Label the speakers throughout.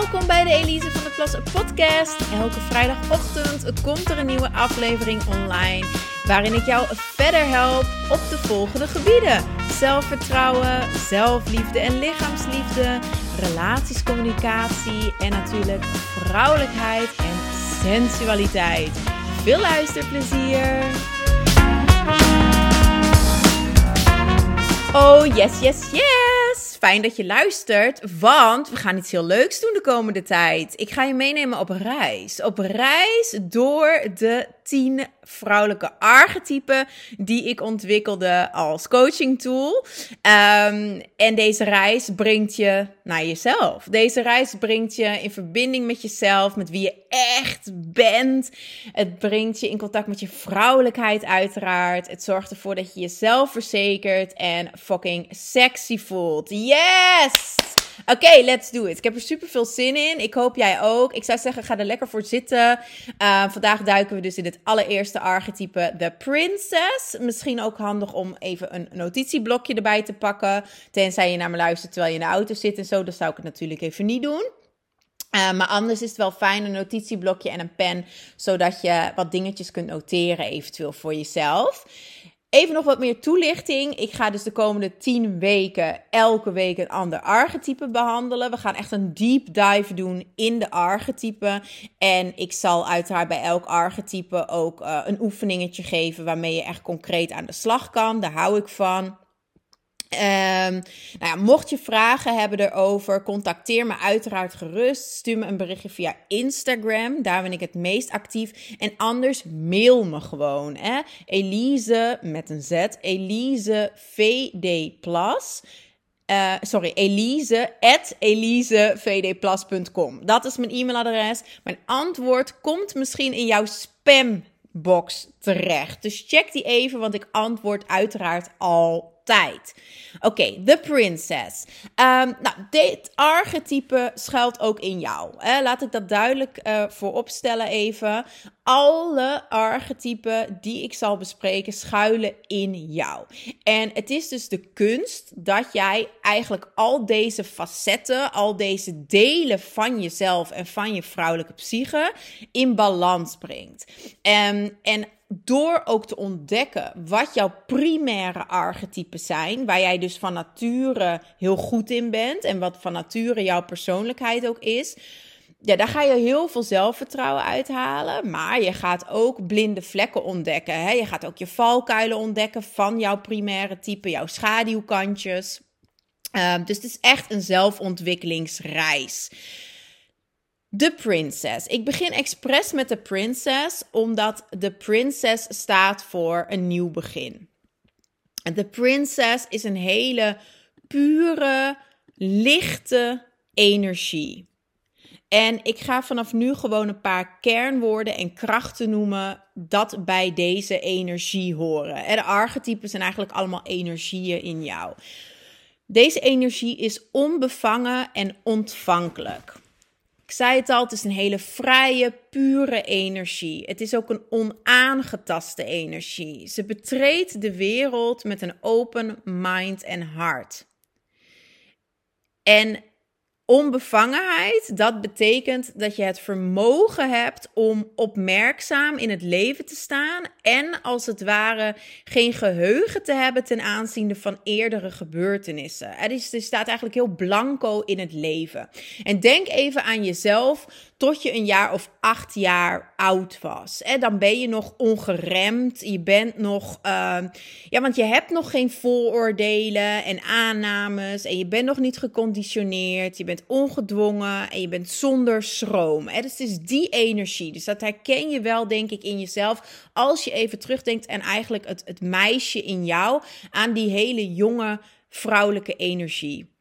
Speaker 1: Welkom bij de Elise van der Plas podcast. Elke vrijdagochtend komt er een nieuwe aflevering online waarin ik jou verder help op de volgende gebieden: zelfvertrouwen, zelfliefde en lichaamsliefde, relaties, communicatie en natuurlijk vrouwelijkheid en sensualiteit. Veel luisterplezier! Oh, yes, yes, yes! Fijn dat je luistert, want we gaan iets heel leuks doen de komende tijd. Ik ga je meenemen op reis. Op reis door de 10 vrouwelijke archetypen die ik ontwikkelde als coaching tool. Um, en deze reis brengt je naar jezelf. Deze reis brengt je in verbinding met jezelf, met wie je echt bent. Het brengt je in contact met je vrouwelijkheid uiteraard. Het zorgt ervoor dat je jezelf verzekert en fucking sexy voelt. Yes! Oké, let's do it. Ik heb er super veel zin in. Ik hoop jij ook. Ik zou zeggen, ga er lekker voor zitten. Uh, vandaag duiken we dus in het allereerste archetype, The Princess. Misschien ook handig om even een notitieblokje erbij te pakken. Tenzij je naar me luistert terwijl je in de auto zit en zo. Dan zou ik het natuurlijk even niet doen. Uh, maar anders is het wel fijn een notitieblokje en een pen, zodat je wat dingetjes kunt noteren, eventueel voor jezelf. Even nog wat meer toelichting. Ik ga dus de komende 10 weken elke week een ander archetype behandelen. We gaan echt een deep dive doen in de archetypen. En ik zal uiteraard bij elk archetype ook uh, een oefeningetje geven waarmee je echt concreet aan de slag kan. Daar hou ik van. Um, nou ja, mocht je vragen hebben erover, contacteer me uiteraard gerust. Stuur me een berichtje via Instagram, daar ben ik het meest actief. En anders mail me gewoon. Hè? Elise met een Z, Elise VD Plus. Uh, sorry, Elise, at elisevdplus.com. Dat is mijn e-mailadres. Mijn antwoord komt misschien in jouw spambox terecht. Dus check die even, want ik antwoord uiteraard al tijd. Oké, okay, The Princess. Um, nou, dit archetype schuilt ook in jou. Hè? Laat ik dat duidelijk uh, vooropstellen even. Alle archetypen die ik zal bespreken schuilen in jou. En het is dus de kunst dat jij eigenlijk al deze facetten, al deze delen van jezelf en van je vrouwelijke psyche in balans brengt. Um, en door ook te ontdekken wat jouw primaire archetypen zijn, waar jij dus van nature heel goed in bent en wat van nature jouw persoonlijkheid ook is. Ja, daar ga je heel veel zelfvertrouwen uithalen. Maar je gaat ook blinde vlekken ontdekken. Hè? Je gaat ook je valkuilen ontdekken van jouw primaire type, jouw schaduwkantjes. Uh, dus het is echt een zelfontwikkelingsreis. De Princess. Ik begin expres met de Princess, omdat de Princess staat voor een nieuw begin. De Princess is een hele pure, lichte energie. En ik ga vanaf nu gewoon een paar kernwoorden en krachten noemen dat bij deze energie horen. De archetypen zijn eigenlijk allemaal energieën in jou. Deze energie is onbevangen en ontvankelijk. Ik zei het al, het is een hele vrije, pure energie. Het is ook een onaangetaste energie. Ze betreedt de wereld met een open mind en hart. En Onbevangenheid, dat betekent dat je het vermogen hebt om opmerkzaam in het leven te staan en als het ware geen geheugen te hebben ten aanzien van eerdere gebeurtenissen. Er, is, er staat eigenlijk heel blanco in het leven. En denk even aan jezelf tot je een jaar of acht jaar oud was. En dan ben je nog ongeremd, je bent nog, uh, ja, want je hebt nog geen vooroordelen en aannames en je bent nog niet geconditioneerd, je bent ongedwongen en je bent zonder schroom. Dus het is die energie. Dus dat herken je wel, denk ik, in jezelf. Als je even terugdenkt en eigenlijk het, het meisje in jou aan die hele jonge vrouwelijke energie.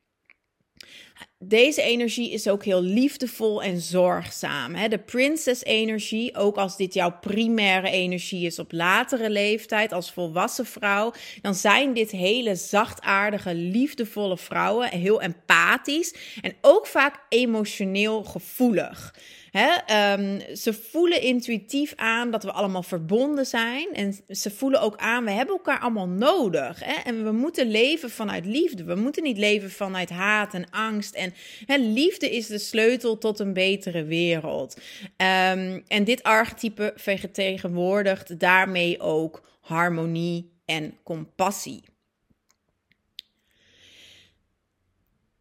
Speaker 1: Deze energie is ook heel liefdevol en zorgzaam. De princess-energie, ook als dit jouw primaire energie is op latere leeftijd, als volwassen vrouw, dan zijn dit hele zachtaardige, liefdevolle vrouwen, heel empathisch en ook vaak emotioneel gevoelig. Hè? Ehm, ze voelen intuïtief aan dat we allemaal verbonden zijn. En ze voelen ook aan, we hebben elkaar allemaal nodig. Hè? En we moeten leven vanuit liefde. We moeten niet leven vanuit haat en angst. En hè, liefde is de sleutel tot een betere wereld. Ehm, en dit archetype vertegenwoordigt daarmee ook harmonie en compassie.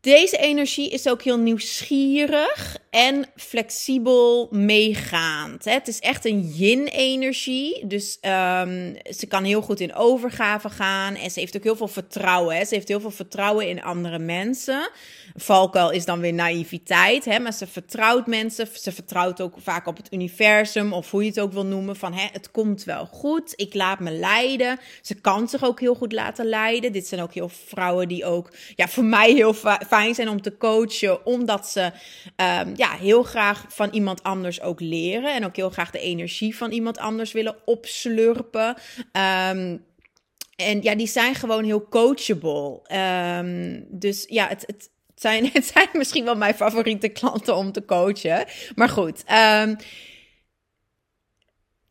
Speaker 1: Deze energie is ook heel nieuwsgierig en flexibel meegaand. Het is echt een yin-energie. Dus um, ze kan heel goed in overgave gaan. En ze heeft ook heel veel vertrouwen. Hè? Ze heeft heel veel vertrouwen in andere mensen. Valkuil is dan weer naïviteit. Hè? Maar ze vertrouwt mensen. Ze vertrouwt ook vaak op het universum. Of hoe je het ook wil noemen. Van hè, het komt wel goed. Ik laat me leiden. Ze kan zich ook heel goed laten leiden. Dit zijn ook heel vrouwen die ook ja, voor mij heel fijn zijn om te coachen. Omdat ze... Um, ja, heel graag van iemand anders ook leren. En ook heel graag de energie van iemand anders willen opslurpen. Um, en ja, die zijn gewoon heel coachable. Um, dus ja, het, het, zijn, het zijn misschien wel mijn favoriete klanten om te coachen. Maar goed. Um,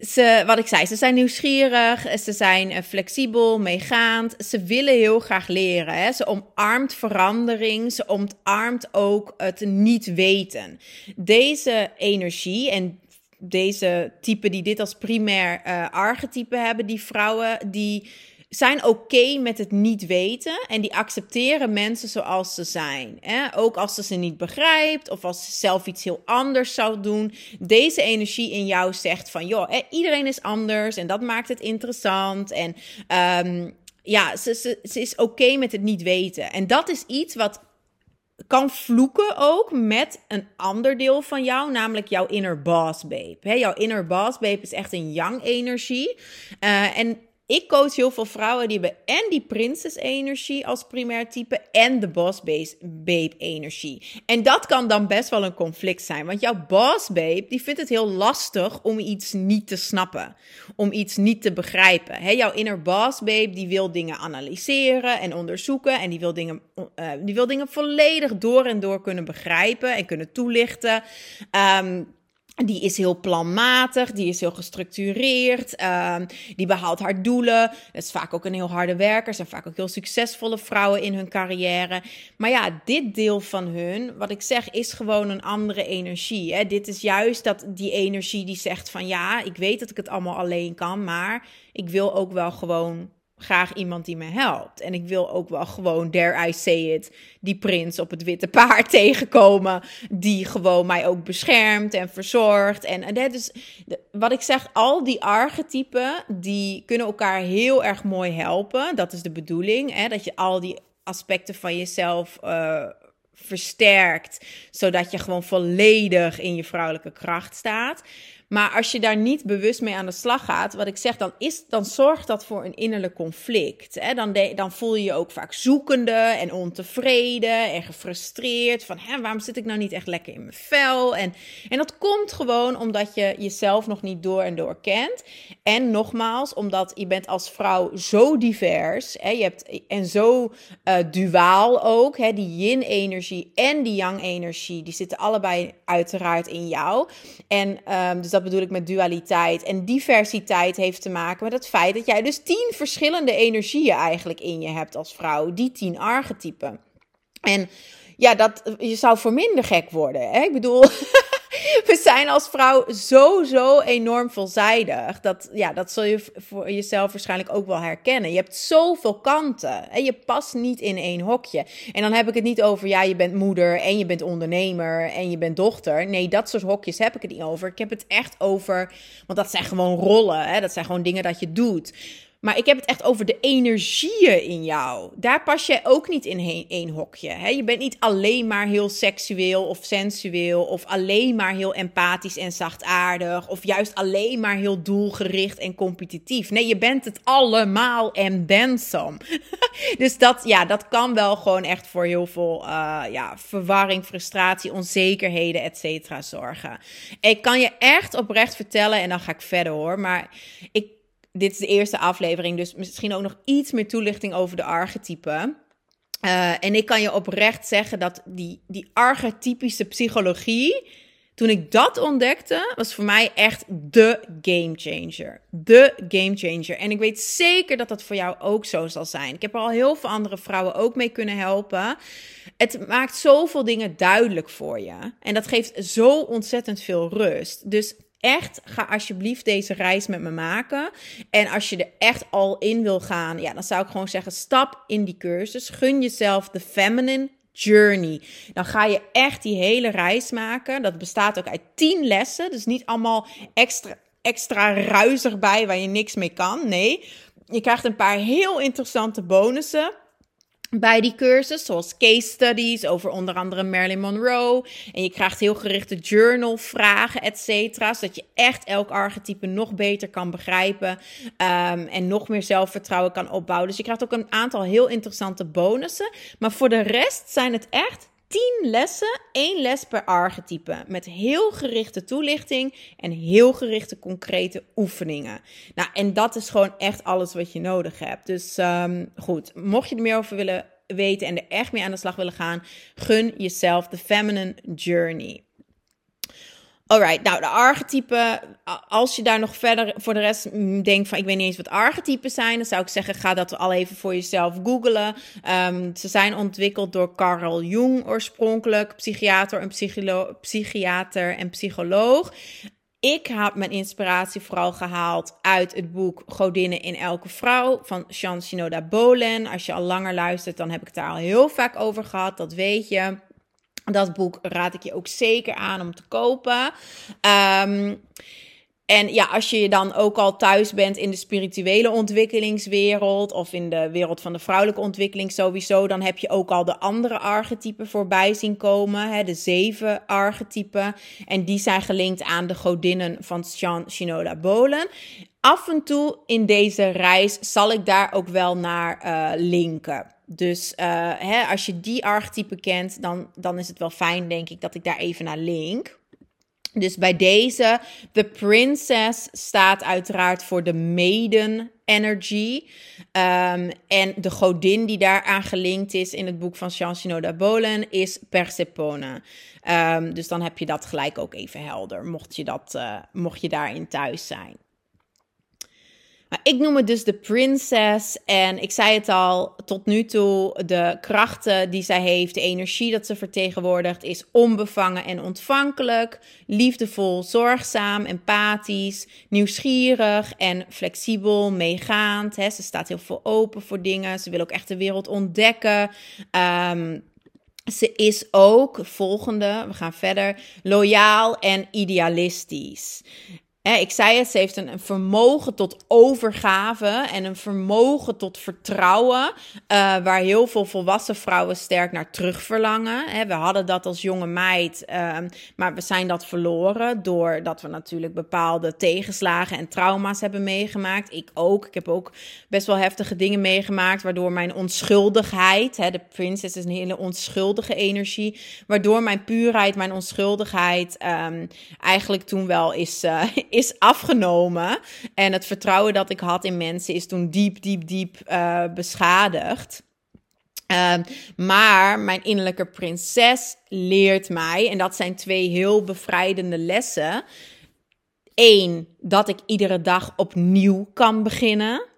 Speaker 1: ze, wat ik zei, ze zijn nieuwsgierig, ze zijn eh, flexibel, meegaand. Ze willen heel graag leren. Hè? Ze omarmt verandering, ze omarmt ook het niet weten. Deze energie en deze typen die dit als primair uh, archetype hebben, die vrouwen, die zijn oké met het niet weten en die accepteren mensen zoals ze zijn. Hè? Ook als ze ze niet begrijpt of als ze zelf iets heel anders zou doen. Deze energie in jou zegt van, joh, hè, iedereen is anders en dat maakt het interessant. En um, ja, ze, is oké met het niet weten. En dat is iets wat kan vloeken ook met een ander deel van jou, namelijk jouw inner boss babe. He, jouw inner boss babe is echt een yang energie. Uh, en ik coach heel veel vrouwen die hebben en die prinses-energie als primair type en de boss babe-energie. En dat kan dan best wel een conflict zijn, want jouw boss babe die vindt het heel lastig om iets niet te snappen, om iets niet te begrijpen. Jouw inner boss babe die wil dingen analyseren en onderzoeken en die wil dingen, uh, die wil dingen volledig door en door kunnen begrijpen en kunnen toelichten. Um, die is heel planmatig, die is heel gestructureerd, uh, die behaalt haar doelen. Dat is vaak ook een heel harde werker, zijn vaak ook heel succesvolle vrouwen in hun carrière. Maar ja, dit deel van hun, wat ik zeg, is gewoon een andere energie. Hè? Dit is juist dat, die energie die zegt van ja, ik weet dat ik het allemaal alleen kan, maar ik wil ook wel gewoon graag iemand die me helpt. En ik wil ook wel gewoon, dare I say it, die prins op het witte paard tegenkomen. Die gewoon mij ook beschermt en verzorgt. En, dat is, wat ik zeg, al die archetypen, die kunnen elkaar heel erg mooi helpen. Dat is de bedoeling, hè, dat je al die aspecten van jezelf... Uh, versterkt, zodat je gewoon volledig in je vrouwelijke kracht staat. Maar als je daar niet bewust mee aan de slag gaat, wat ik zeg, dan, is, dan zorgt dat voor een innerlijk conflict. Hè? Dan, dan voel je je ook vaak zoekende en ontevreden en gefrustreerd. Van hè, waarom zit ik nou niet echt lekker in mijn vel? En, en dat komt gewoon omdat je jezelf nog niet door en door kent. En nogmaals, omdat je bent als vrouw zo divers. Hè? Je hebt, en zo uh, duaal ook. Hè? Die yin-energie en die yang-energie, die zitten allebei uiteraard in jou. En um, dus dat bedoel ik met dualiteit. En diversiteit heeft te maken met het feit dat jij dus tien verschillende energieën eigenlijk in je hebt als vrouw. Die tien archetypen. En ja, dat, je zou voor minder gek worden. Hè? Ik bedoel, we zijn als vrouw zo, zo enorm veelzijdig. Dat, ja, dat zul je voor jezelf waarschijnlijk ook wel herkennen. Je hebt zoveel kanten. En je past niet in één hokje. En dan heb ik het niet over, ja, je bent moeder en je bent ondernemer en je bent dochter. Nee, dat soort hokjes heb ik het niet over. Ik heb het echt over, want dat zijn gewoon rollen. Hè? Dat zijn gewoon dingen dat je doet. Maar ik heb het echt over de energieën in jou. Daar pas je ook niet in één hokje. Hè? Je bent niet alleen maar heel seksueel of sensueel. Of alleen maar heel empathisch en zachtaardig. Of juist alleen maar heel doelgericht en competitief. Nee, je bent het allemaal en then some. dus dat, ja, dat kan wel gewoon echt voor heel veel uh, ja, verwarring, frustratie, onzekerheden, et cetera zorgen. Ik kan je echt oprecht vertellen, en dan ga ik verder hoor. Maar ik dit is de eerste aflevering, dus misschien ook nog iets meer toelichting over de archetypen. Uh, en ik kan je oprecht zeggen dat die, die archetypische psychologie, Toen ik dat ontdekte, was voor mij echt de game changer. De game changer. En ik weet zeker dat dat voor jou ook zo zal zijn. Ik heb er al heel veel andere vrouwen ook mee kunnen helpen. Het maakt zoveel dingen duidelijk voor je. En dat geeft zo ontzettend veel rust. Dus echt, ga alsjeblieft deze reis met me maken. En als je er echt al in wil gaan, ja, dan zou ik gewoon zeggen: stap in die cursus. Gun jezelf de feminine journey. Dan ga je echt die hele reis maken. Dat bestaat ook uit 10 lessen. Dus niet allemaal extra, extra ruizig bij waar je niks mee kan. Nee, je krijgt een paar heel interessante bonussen bij die cursus, zoals case studies over onder andere Marilyn Monroe. En je krijgt heel gerichte journal vragen, et cetera. Zodat je echt elk archetype nog beter kan begrijpen um, en nog meer zelfvertrouwen kan opbouwen. Dus je krijgt ook een aantal heel interessante bonussen. Maar voor de rest zijn het echt 10 lessen, één les per archetype. Met heel gerichte toelichting en heel gerichte concrete oefeningen. Nou, en dat is gewoon echt alles wat je nodig hebt. Dus um, goed, mocht je er meer over willen weten en er echt mee aan de slag willen gaan, gun jezelf de feminine journey. Alright, nou de archetypen, als je daar nog verder voor de rest denkt van ik weet niet eens wat archetypen zijn, dan zou ik zeggen ga dat al even voor jezelf googlen. Um, ze zijn ontwikkeld door Carl Jung oorspronkelijk, psychiater en, psychiater en psycholoog. Ik heb mijn inspiratie vooral gehaald uit het boek Godinnen in elke vrouw van Jean Shinoda Bolen. Als je al langer luistert, dan heb ik het daar al heel vaak over gehad, dat weet je. Dat boek raad ik je ook zeker aan om te kopen. Um, en ja, als je dan ook al thuis bent in de spirituele ontwikkelingswereld of in de wereld van de vrouwelijke ontwikkeling sowieso, dan heb je ook al de andere archetypen voorbij zien komen, hè, de zeven archetypen. En die zijn gelinkt aan de godinnen van Shan Shinoda Bolen. Af en toe in deze reis zal ik daar ook wel naar uh, linken. Dus uh, hè, als je die archetypen kent, dan, dan is het wel fijn, denk ik, dat ik daar even naar link. Dus bij deze, de princess staat uiteraard voor de maiden energy. Um, en de godin die daaraan gelinkt is in het boek van Jean Bolen is Persephone. Um, dus dan heb je dat gelijk ook even helder, mocht je, dat, uh, mocht je daarin thuis zijn. Maar ik noem het dus de princess. En ik zei het al, tot nu toe, de krachten die zij heeft, de energie dat ze vertegenwoordigt, is onbevangen en ontvankelijk, liefdevol, zorgzaam, empathisch, nieuwsgierig en flexibel, meegaand. Hè. Ze staat heel veel open voor dingen. Ze wil ook echt de wereld ontdekken. Um, ze is ook, volgende, we gaan verder, loyaal en idealistisch ik zei het, ze heeft een, vermogen tot overgave en een vermogen tot vertrouwen, uh, waar heel veel volwassen vrouwen sterk naar terug verlangen. we hadden dat als jonge meid, uh, maar we zijn dat verloren doordat we natuurlijk bepaalde tegenslagen en trauma's hebben meegemaakt. Ik ook. Ik heb ook best wel heftige dingen meegemaakt, waardoor mijn onschuldigheid, hè, de princess is een hele onschuldige energie, waardoor mijn puurheid, mijn onschuldigheid um, eigenlijk toen wel is. Uh, is afgenomen. En het vertrouwen dat ik had in mensen is toen diep, diep, diep uh, beschadigd. Uh, maar mijn innerlijke prinses leert mij, en dat zijn twee heel bevrijdende lessen. Eén, dat ik iedere dag opnieuw kan beginnen.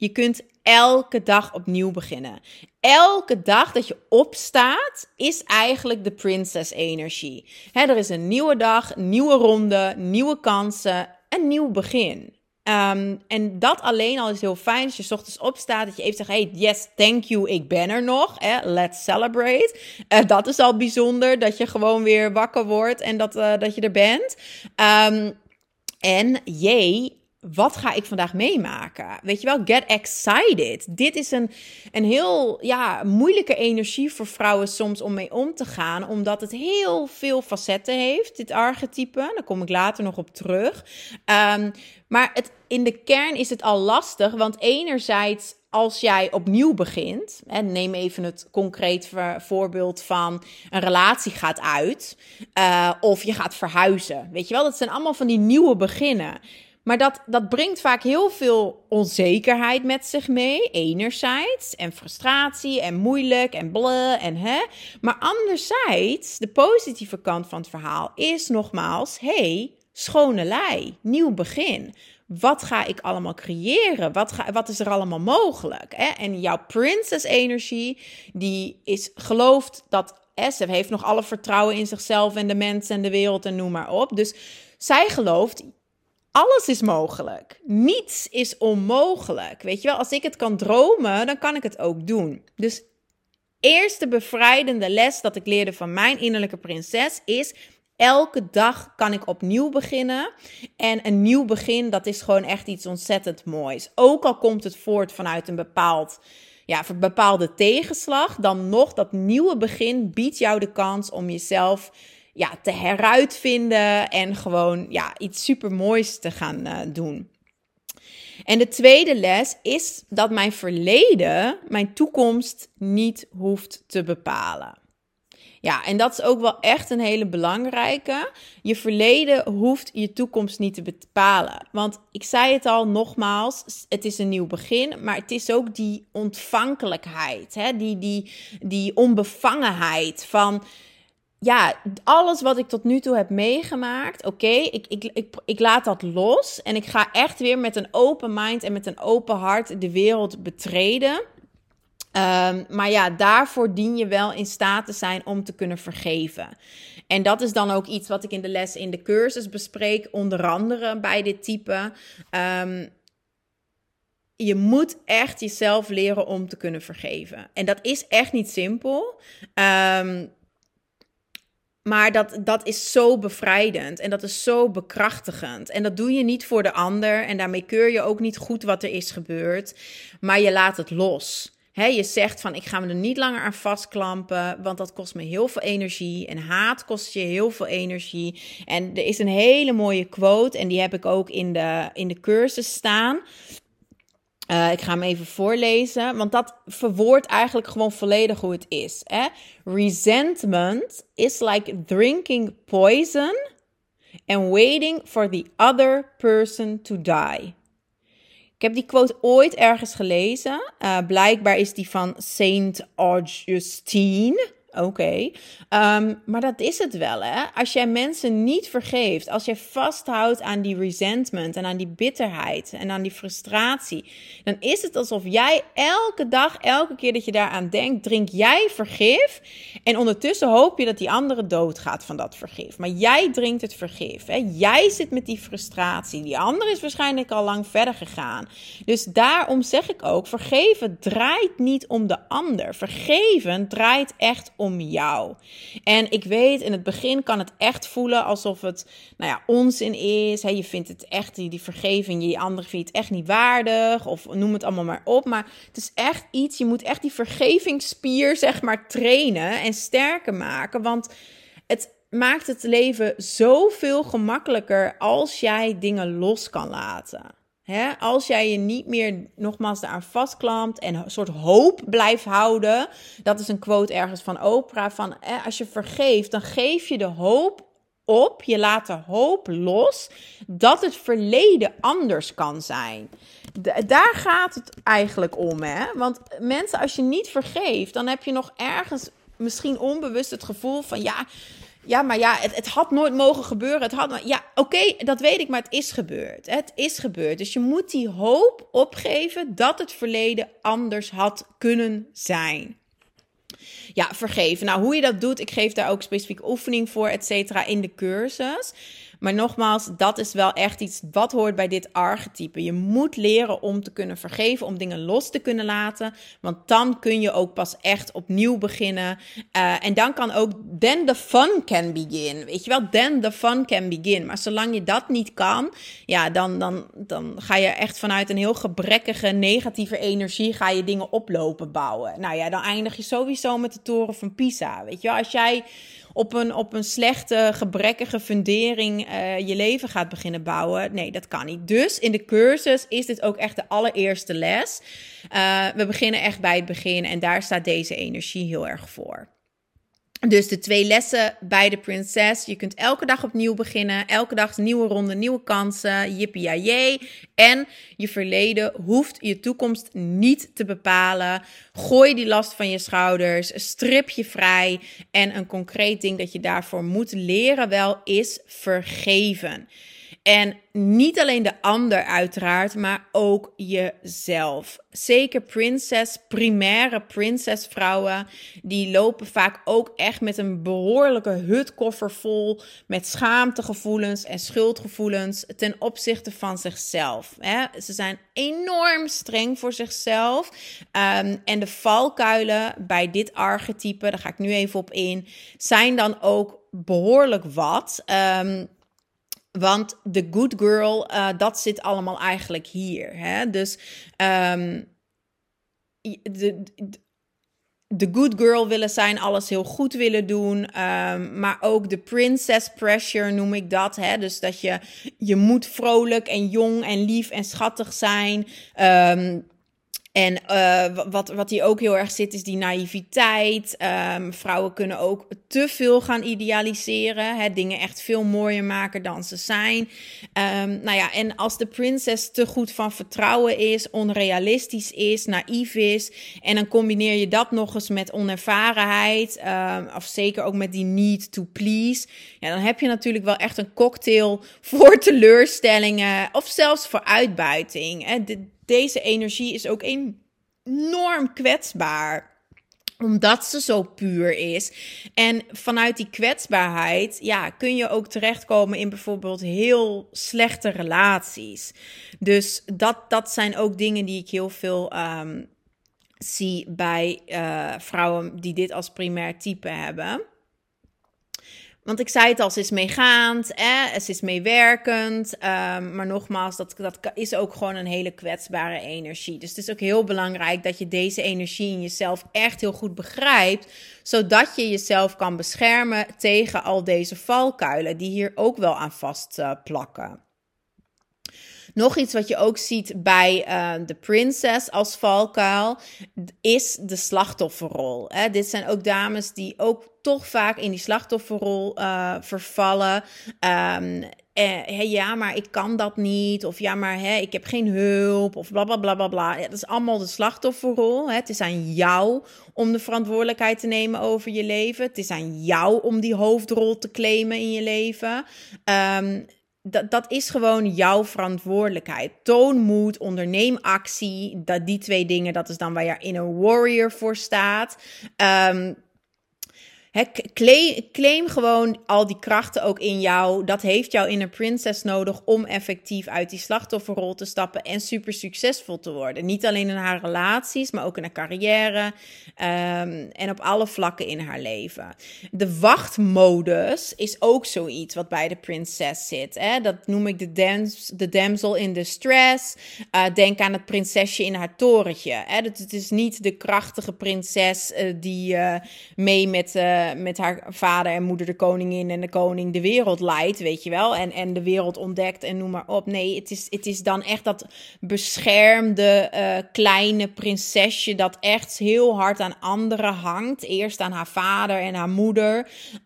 Speaker 1: Je kunt elke dag opnieuw beginnen. Elke dag dat je opstaat is eigenlijk de princess energie. er is een nieuwe dag, nieuwe ronde, nieuwe kansen, een nieuw begin. Um, en dat alleen al is heel fijn als je ochtends opstaat, dat je even zegt, hey, yes, thank you, ik ben er nog, let's celebrate. Uh, dat is al bijzonder, dat je gewoon weer wakker wordt en dat, uh, dat je er bent. Um, en jee, wat ga ik vandaag meemaken? Weet je wel, get excited. Dit is een, een heel ja, moeilijke energie voor vrouwen soms om mee om te gaan, omdat het heel veel facetten heeft, dit archetype. Daar kom ik later nog op terug. Um, maar het, in de kern is het al lastig, want enerzijds als jij opnieuw begint, en neem even het concreet voorbeeld van een relatie gaat uit, uh, of je gaat verhuizen. Weet je wel, dat zijn allemaal van die nieuwe beginnen. Maar dat, dat brengt vaak heel veel onzekerheid met zich mee. Enerzijds. En frustratie en moeilijk en bleh en hè. Maar anderzijds, de positieve kant van het verhaal is nogmaals: hey, schone lei, nieuw begin. Wat ga ik allemaal creëren? Wat, ga, wat is er allemaal mogelijk? Hè? En jouw princess-energie, die is gelooft dat ze heeft nog alle vertrouwen in zichzelf en de mensen en de wereld en noem maar op. Dus zij gelooft, alles is mogelijk. Niets is onmogelijk. Weet je wel, als ik het kan dromen, dan kan ik het ook doen. Dus eerste bevrijdende les dat ik leerde van mijn innerlijke prinses is Elke dag kan ik opnieuw beginnen. En een nieuw begin, dat is gewoon echt iets ontzettend moois. Ook al komt het voort vanuit een bepaald, ja, bepaalde tegenslag, dan nog dat nieuwe begin biedt jou de kans om jezelf ja, te heruitvinden en gewoon ja, iets super moois te gaan uh, doen. En de tweede les is dat mijn verleden mijn toekomst niet hoeft te bepalen. Ja, en dat is ook wel echt een hele belangrijke. Je verleden hoeft je toekomst niet te bepalen. Want ik zei het al nogmaals, het is een nieuw begin, maar het is ook die ontvankelijkheid, hè? Die, die, die onbevangenheid van ja, alles wat ik tot nu toe heb meegemaakt, oké, ik, ik, ik, ik laat dat los. En ik ga echt weer met een open mind en met een open hart de wereld betreden. Um, maar ja, daarvoor dien je wel in staat te zijn om te kunnen vergeven. En dat is dan ook iets wat ik in de les in de cursus bespreek, onder andere bij dit type. Um, je moet echt jezelf leren om te kunnen vergeven. En dat is echt niet simpel. Um, maar dat, dat is zo bevrijdend en dat is zo bekrachtigend. En dat doe je niet voor de ander. En daarmee keur je ook niet goed wat er is gebeurd. Maar je laat het los je zegt van ik ga me er niet langer aan vastklampen, want dat kost me heel veel energie. En haat kost je heel veel energie. En er is een hele mooie quote en die heb ik ook in de, in de cursus staan. Uh, ik ga hem even voorlezen, want dat verwoordt eigenlijk gewoon volledig hoe het is. Hè? Resentment is like drinking poison and waiting for the other person to die. Ik heb die quote ooit ergens gelezen. Uh, blijkbaar is die van Saint Augustine. Oké. Ehm, maar dat is het wel, hè? Als jij mensen niet vergeeft, als jij vasthoudt aan die resentment en aan die bitterheid en aan die frustratie, dan is het alsof jij elke dag, elke keer dat je daaraan denkt, drink jij vergif. En ondertussen hoop je dat die andere doodgaat van dat vergif. Maar jij drinkt het vergif. Hè? Jij zit met die frustratie. Die andere is waarschijnlijk al lang verder gegaan. Dus daarom zeg ik ook: vergeven draait niet om de ander. Vergeven draait echt om jou. En ik weet, in het begin kan het echt voelen alsof het, nou ja, onzin is. Hè? Je vindt het echt, die, die vergeving, je andere vindt het echt niet waardig. Of noem het allemaal maar op. Maar het is echt iets, je moet echt die vergevingsspier, zeg maar, trainen en sterker maken. Want het maakt het leven zoveel gemakkelijker als jij dingen los kan laten als jij je niet meer nogmaals daaraan vastklampt en een soort hoop blijft houden. Dat is een quote ergens van Oprah. Van als je vergeeft, dan geef je de hoop op. Je laat de hoop los dat het verleden anders kan zijn. daar gaat het eigenlijk om. Hè? Want mensen, als je niet vergeeft, dan heb je nog ergens misschien onbewust het gevoel van ja ja, maar ja, het, het had nooit mogen gebeuren. Het had, ja, oké, dat weet ik, maar het is gebeurd. Het is gebeurd. Dus je moet die hoop opgeven dat het verleden anders had kunnen zijn. Ja, vergeven. Nou, hoe je dat doet, ik geef daar ook specifiek oefening voor, et cetera, in de cursus. Maar nogmaals, dat is wel echt iets wat hoort bij dit archetype. Je moet leren om te kunnen vergeven, om dingen los te kunnen laten. Want dan kun je ook pas echt opnieuw beginnen. Uh, en dan kan ook, then the fun can begin. Weet je wel, then the fun can begin. Maar zolang je dat niet kan, ja, dan, dan, dan ga je echt vanuit een heel gebrekkige, negatieve energie, ga je dingen oplopen bouwen. Nou ja, dan eindig je sowieso met de toren van Pisa. Weet je wel, als jij op een, op een slechte, gebrekkige fundering uh, je leven gaat beginnen bouwen. Nee, dat kan niet. Dus in de cursus is dit ook echt de allereerste les. Uh, we beginnen echt bij het begin en daar staat deze energie heel erg voor. Dus de twee lessen bij de prinses. Je kunt elke dag opnieuw beginnen. Elke dag nieuwe ronde, nieuwe kansen. Yippie. En je verleden hoeft je toekomst niet te bepalen. Gooi die last van je schouders. Strip je vrij. En een concreet ding dat je daarvoor moet leren wel is vergeven. En niet alleen de ander uiteraard, maar ook jezelf. Zeker prinses, primaire prinsesvrouwen, die lopen vaak ook echt met een behoorlijke hutkoffer vol met schaamtegevoelens en schuldgevoelens ten opzichte van zichzelf. Ze zijn enorm streng voor zichzelf. Ehm, en de valkuilen bij dit archetype, daar ga ik nu even op in, zijn dan ook behoorlijk wat. Um, want de good girl, uh, dat zit allemaal eigenlijk hier. Hè? Dus um, de, good girl willen zijn, alles heel goed willen doen. Um, maar ook de princess pressure noem ik dat. Hè? Dus dat je, je moet vrolijk en jong en lief en schattig zijn. Um, en uh, wat, wat hier ook heel erg zit, is die naïviteit. Um, vrouwen kunnen ook te veel gaan idealiseren. Dingen echt veel mooier maken dan ze zijn. Um, nou ja, en als de prinses te goed van vertrouwen is, onrealistisch is, naïef is. En dan combineer je dat nog eens met onervarenheid. Um, of zeker ook met die need to please. Ja, dan heb je natuurlijk wel echt een cocktail voor teleurstellingen. Of zelfs voor uitbuiting. Hè. Deze energie is ook enorm kwetsbaar omdat ze zo puur is. En vanuit die kwetsbaarheid, ja, kun je ook terechtkomen in bijvoorbeeld heel slechte relaties. Dus dat, dat zijn ook dingen die ik heel veel um, zie bij uh, vrouwen die dit als primair type hebben. Want ik zei het al, ze is meegaand, hè? ze is meewerkend. Um, maar nogmaals, dat, dat is ook gewoon een hele kwetsbare energie. Dus het is ook heel belangrijk dat je deze energie in jezelf echt heel goed begrijpt. Zodat je jezelf kan beschermen tegen al deze valkuilen die hier ook wel aan vast uh, plakken. Nog iets wat je ook ziet bij uh, de Princess als valkuil is de slachtofferrol. Hè? Dit zijn ook dames die ook toch vaak in die slachtofferrol uh, vervallen. Um, eh, ja, maar ik kan dat niet. Of ja, maar hè, ik heb geen hulp. Of bla bla bla bla. Ja, dat is allemaal de slachtofferrol. Hè. Het is aan jou om de verantwoordelijkheid te nemen over je leven. Het is aan jou om die hoofdrol te claimen in je leven. Um, dat, dat is gewoon jouw verantwoordelijkheid. Toon moed, onderneem actie. Dat, die twee dingen, dat is dan waar je in een warrior voor staat. Um, claim, claim, gewoon al die krachten ook in jou. Dat heeft jou in een princess nodig om effectief uit die slachtofferrol te stappen en super succesvol te worden. Niet alleen in haar relaties, maar ook in haar carrière um, en op alle vlakken in haar leven. De wachtmodus is ook zoiets wat bij de prinses zit. Hè? Dat noem ik de, dams, damsel in distress. Uh, denk aan het prinsesje in haar torentje. Hè? Dat het is niet de krachtige prinses uh, die uh, mee met met haar vader en moeder de koningin en de koning de wereld leidt, weet je wel. En, en de wereld ontdekt en noem maar op. Nee, het is, het is dan echt dat beschermde uh, kleine prinsesje dat echt heel hard aan anderen hangt. Eerst aan haar vader en haar moeder.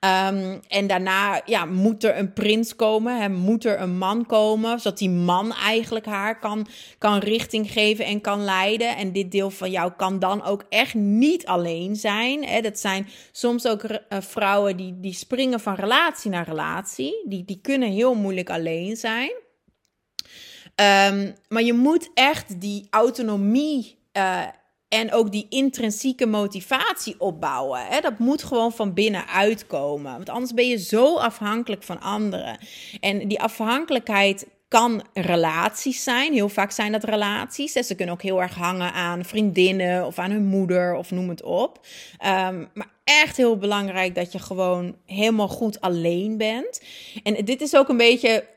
Speaker 1: Um, en daarna ja, moet er een prins komen, hè, moet er een man komen, zodat die man eigenlijk haar kan, kan richting geven en kan leiden. En dit deel van jou kan dan ook echt niet alleen zijn. Hè. Dat zijn soms ook vrouwen die, die springen van relatie naar relatie. Die, die kunnen heel moeilijk alleen zijn. Um, maar je moet echt die autonomie uh, en ook die intrinsieke motivatie opbouwen. Hè? Dat moet gewoon van binnenuit komen. Want anders ben je zo afhankelijk van anderen. En die afhankelijkheid kan relaties zijn. Heel vaak zijn dat relaties. Ze kunnen ook heel erg hangen aan vriendinnen of aan hun moeder of noem het op. Um, maar echt heel belangrijk dat je gewoon helemaal goed alleen bent. En dit is ook een beetje.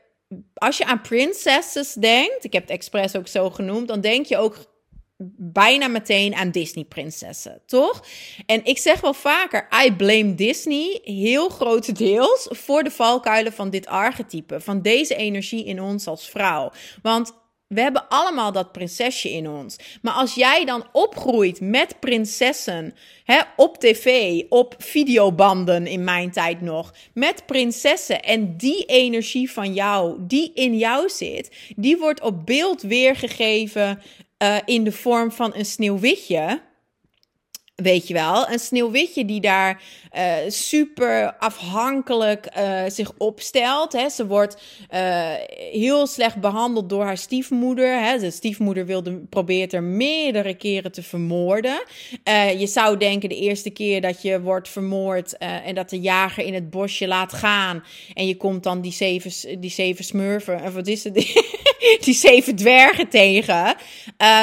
Speaker 1: Als je aan princesses denkt, ik heb het expres ook zo genoemd, dan denk je ook bijna meteen aan Disney-prinsessen, toch? En ik zeg wel vaker, I blame Disney heel grotendeels voor de valkuilen van dit archetype, van deze energie in ons als vrouw. Want We hebben allemaal dat prinsesje in ons. Maar als jij dan opgroeit met prinsessen hè, op tv, op videobanden in mijn tijd nog, met prinsessen en die energie van jou, die in jou zit, die wordt op beeld weergegeven uh, in de vorm van een sneeuwwitje. Weet je wel, een sneeuwwitje die daar uh, super afhankelijk uh, zich opstelt. Hè. Ze wordt uh, heel slecht behandeld door haar stiefmoeder. Hè. De stiefmoeder wilde, probeert er meerdere keren te vermoorden. je zou denken de eerste keer dat je wordt vermoord en dat de jager in het bosje laat gaan. En je komt dan die zeven, die zeven smurfen, of wat is het? die zeven dwergen tegen.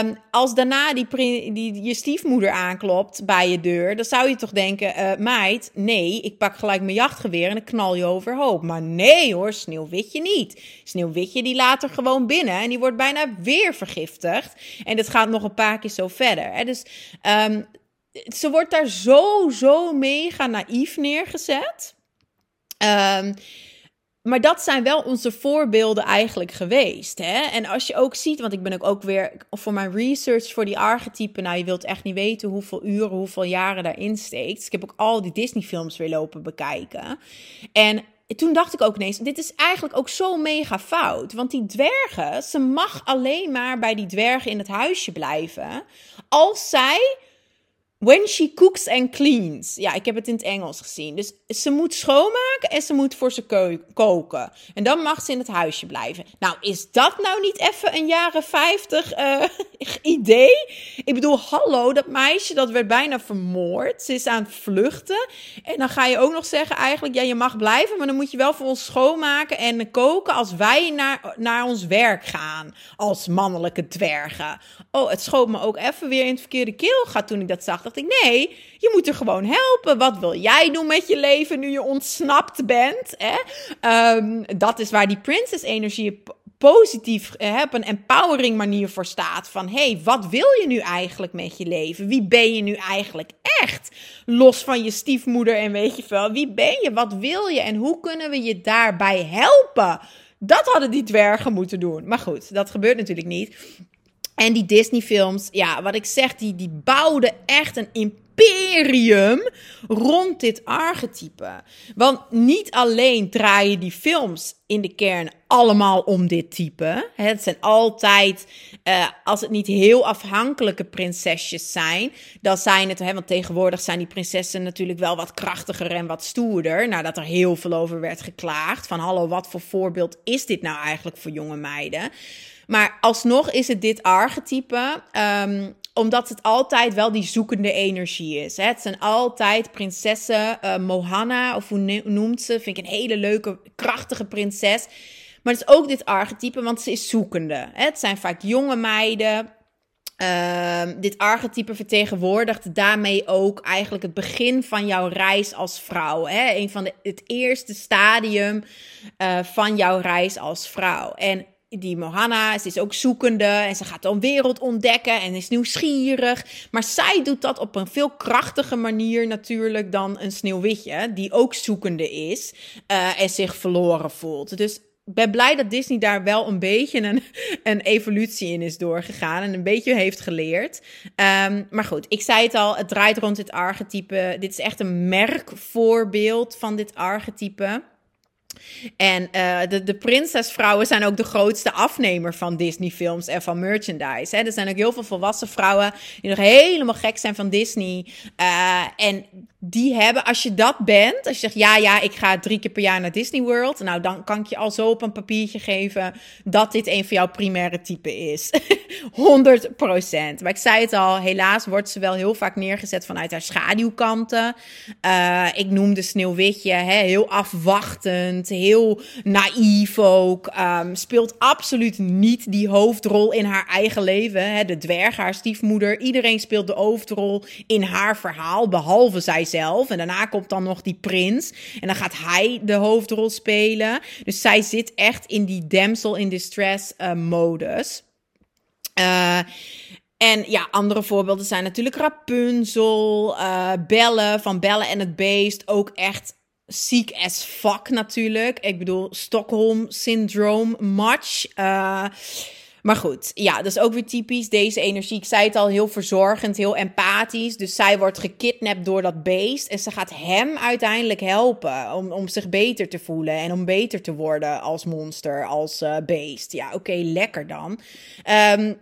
Speaker 1: Um, als daarna die, die, je stiefmoeder aanklopt bij je deur, dan zou je toch denken, uh, meid, nee, ik pak gelijk mijn jachtgeweer en ik knal je overhoop. Maar nee hoor, Sneeuwwitje niet. Sneeuwwitje die laat er gewoon binnen en die wordt bijna weer vergiftigd. En dat gaat nog een paar keer zo verder. Hè? Dus um, ze wordt daar zo, zo mega naïef neergezet. Um, maar dat zijn wel onze voorbeelden eigenlijk geweest. Hè? En als je ook ziet, want ik ben ook, ook weer voor mijn research voor die archetypen. Nou, je wilt echt niet weten hoeveel uren, hoeveel jaren daarin steekt. Dus ik heb ook al die Disney-films weer lopen bekijken. En toen dacht ik ook ineens, dit is eigenlijk ook zo mega fout. Want die dwergen, ze mag alleen maar bij die dwergen in het huisje blijven. Als zij When she cooks and cleans. Ja, ik heb het in het Engels gezien. Dus ze moet schoonmaken en ze moet voor ze koken. En dan mag ze in het huisje blijven. Nou, is dat nou niet even een jaren 50 uh, eh, idee? Ik bedoel, hallo, dat meisje dat werd bijna vermoord. Ze is aan het vluchten. En dan ga je ook nog zeggen eigenlijk, ja, je mag blijven, maar dan moet je wel voor ons schoonmaken en koken als wij naar, naar ons werk gaan. Als mannelijke dwergen. Oh, het schoot me ook even weer in het verkeerde keel gaat toen ik dat zag ik, nee, je moet er gewoon helpen. Wat wil jij doen met je leven nu je ontsnapt bent? Hè? Um, dat is waar die princess-energie positief uh, op een empowering manier voor staat. Van hey, wat wil je nu eigenlijk met je leven? Wie ben je nu eigenlijk echt? Los van je stiefmoeder en weet je veel. Wie ben je? Wat wil je? En hoe kunnen we je daarbij helpen? Dat hadden die dwergen moeten doen. Maar goed, dat gebeurt natuurlijk niet. En die Disney-films, ja, wat ik zeg, die, die bouwden echt een imperium rond dit archetype. Want niet alleen draaien die films in de kern allemaal om dit type. Het zijn altijd, uh, als het niet heel afhankelijke prinsesjes zijn, dan zijn het, hè, want tegenwoordig zijn die prinsessen natuurlijk wel wat krachtiger en wat stoerder. Nadat er heel veel over werd geklaagd. Van hallo, wat voor voorbeeld is dit nou eigenlijk voor jonge meiden? Maar alsnog is het dit archetype. Um, omdat het altijd wel die zoekende energie is. Hè? Het zijn altijd prinsessen. Uh, Mohanna, of hoe noemt ze? Vind ik een hele leuke, krachtige prinses. Maar het is ook dit archetype, want ze is zoekende. Hè? Het zijn vaak jonge meiden. Uh, dit archetype vertegenwoordigt daarmee ook eigenlijk het begin van jouw reis als vrouw. Hè? Een van het eerste stadium uh, van jouw reis als vrouw. En die Mohanna, ze is ook zoekende en ze gaat een wereld ontdekken en is nieuwsgierig. Maar zij doet dat op een veel krachtige manier natuurlijk dan een sneeuwwitje, die ook zoekende is uh, en zich verloren voelt. Dus ik ben blij dat Disney daar wel een beetje een, een evolutie in is doorgegaan en een beetje heeft geleerd. Um, maar goed, ik zei het al, het draait rond dit archetype. Dit is echt een merkvoorbeeld van dit archetype. En uh, de, de prinsesvrouwen zijn ook de grootste afnemer van Disney-films en van merchandise. Hè. Er zijn ook heel veel volwassen vrouwen die nog helemaal gek zijn van Disney. Uh, en die hebben, als je dat bent, als je zegt ja, ja, ik ga drie keer per jaar naar Disney World, nou dan kan ik je al zo op een papiertje geven dat dit een van jouw primaire typen is. 100%. Maar ik zei het al, helaas wordt ze wel heel vaak neergezet vanuit haar schaduwkanten. Uh, ik noemde Sneeuwwitje hè, heel afwachtend, heel naïef ook. Um, speelt absoluut niet die hoofdrol in haar eigen leven. Hè. De dwerg, haar stiefmoeder, iedereen speelt de hoofdrol in haar verhaal, behalve zij en daarna komt dan nog die prins. En dan gaat hij de hoofdrol spelen. Dus zij zit echt in die damsel in distress uh, modus. Uh, en ja, andere voorbeelden zijn natuurlijk Rapunzel, uh, Belle van Belle en het Beest. Ook echt ziek as fuck natuurlijk. Ik bedoel, Stockholm Syndrome much. Maar goed, ja, dat is ook weer typisch. Deze energie, ik zei het al, heel verzorgend, heel empathisch. Dus zij wordt gekidnapt door dat beest. En ze gaat hem uiteindelijk helpen om, om zich beter te voelen. En om beter te worden als monster, als uh, beest. Ja, oké, lekker dan. Um,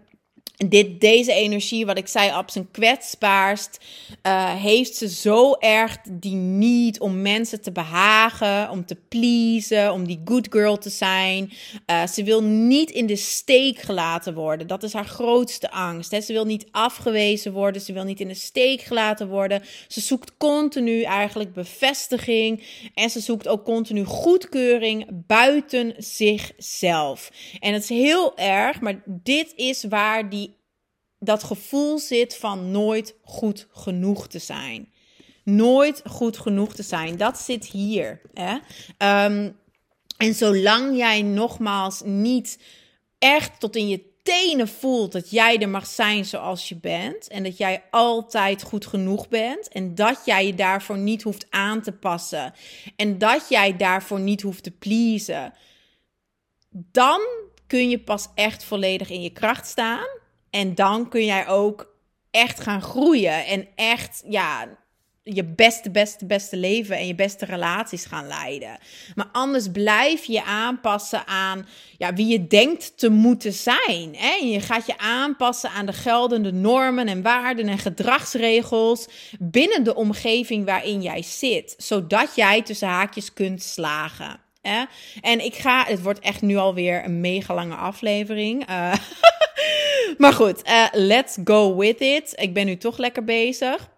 Speaker 1: dit, deze energie, wat ik zei, op zijn kwetsbaarst, uh, heeft ze zo erg die niet om mensen te behagen, om te pleasen, om die good girl te zijn. Uh, ze wil niet in de steek gelaten worden. Dat is haar grootste angst. Hè. Ze wil niet afgewezen worden, ze wil niet in de steek gelaten worden. Ze zoekt continu eigenlijk bevestiging en ze zoekt ook continu goedkeuring buiten zichzelf. En het is heel erg, maar dit is waar die dat gevoel zit van nooit goed genoeg te zijn. Nooit goed genoeg te zijn. Dat zit hier. Hè? Um, en zolang jij nogmaals niet echt tot in je tenen voelt dat jij er mag zijn zoals je bent. En dat jij altijd goed genoeg bent. En dat jij je daarvoor niet hoeft aan te passen. En dat jij daarvoor niet hoeft te pleasen. Dan kun je pas echt volledig in je kracht staan. En dan kun jij ook echt gaan groeien en echt, ja, je beste, beste, beste leven en je beste relaties gaan leiden. Maar anders blijf je aanpassen aan ja, wie je denkt te moeten zijn. Hè? Je gaat je aanpassen aan de geldende normen en waarden en gedragsregels binnen de omgeving waarin jij zit, zodat jij tussen haakjes kunt slagen. Hè? En ik ga, het wordt echt nu alweer een mega lange aflevering. Uh, maar goed, uh, let's go with it. Ik ben nu toch lekker bezig.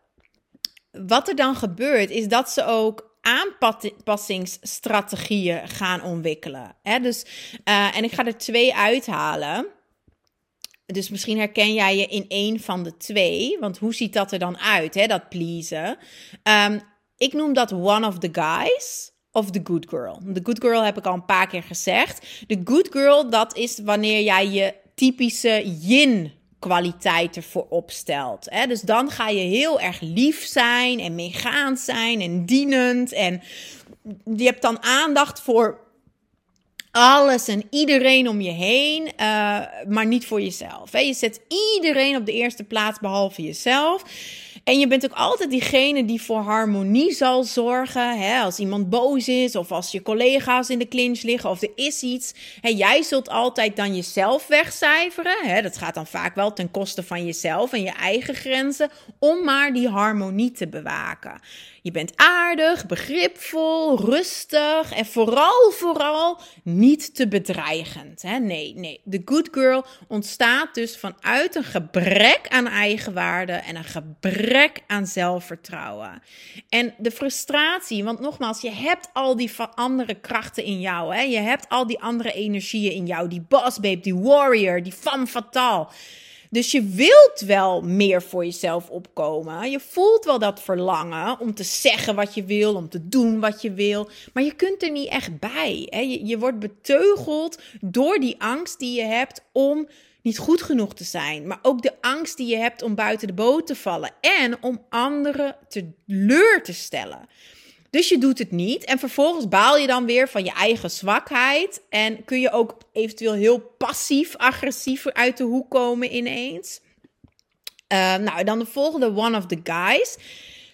Speaker 1: Wat er dan gebeurt, is dat ze ook aanpassingsstrategieën gaan ontwikkelen. Hè? Dus, uh, en ik ga er twee uithalen. Dus misschien herken jij je in één van de twee. Want hoe ziet dat er dan uit, hè, dat pleasen? Um, ik noem dat one of the guys of the good girl. De good girl heb ik al een paar keer gezegd. De good girl, dat is wanneer jij je typische yin kwaliteit ervoor opstelt. Hè? Dus dan ga je heel erg lief zijn en meegaand zijn en dienend. En je hebt dan aandacht voor alles en iedereen om je heen, uh, maar niet voor jezelf. Hè? Je zet iedereen op de eerste plaats behalve jezelf. En je bent ook altijd diegene die voor harmonie zal zorgen. Hè? Als iemand boos is of als je collega's in de clinch liggen of er is iets. Hè? Jij zult altijd dan jezelf wegcijferen. Hè? Dat gaat dan vaak wel ten koste van jezelf en je eigen grenzen. Om maar die harmonie te bewaken. Je bent aardig, begripvol, rustig en vooral, vooral niet te bedreigend. Hè? Nee, nee. De good girl ontstaat dus vanuit een gebrek aan eigenwaarde en een gebrek aan zelfvertrouwen. En de frustratie, want nogmaals, je hebt al die andere krachten in jou. Hè? Je hebt al die andere energieën in jou. Die boss babe, die warrior, die femme fatale. Dus je wilt wel meer voor jezelf opkomen. Je voelt wel dat verlangen om te zeggen wat je wil, om te doen wat je wil. Maar je kunt er niet echt bij. Hè? Je, je wordt beteugeld door die angst die je hebt om niet goed genoeg te zijn. Maar ook de angst die je hebt om buiten de boot te vallen. En om anderen teleur te stellen. Dus je doet het niet. En vervolgens baal je dan weer van je eigen zwakheid. En kun je ook eventueel heel passief-agressief uit de hoek komen ineens. Uh, nou, dan de volgende One of the Guys.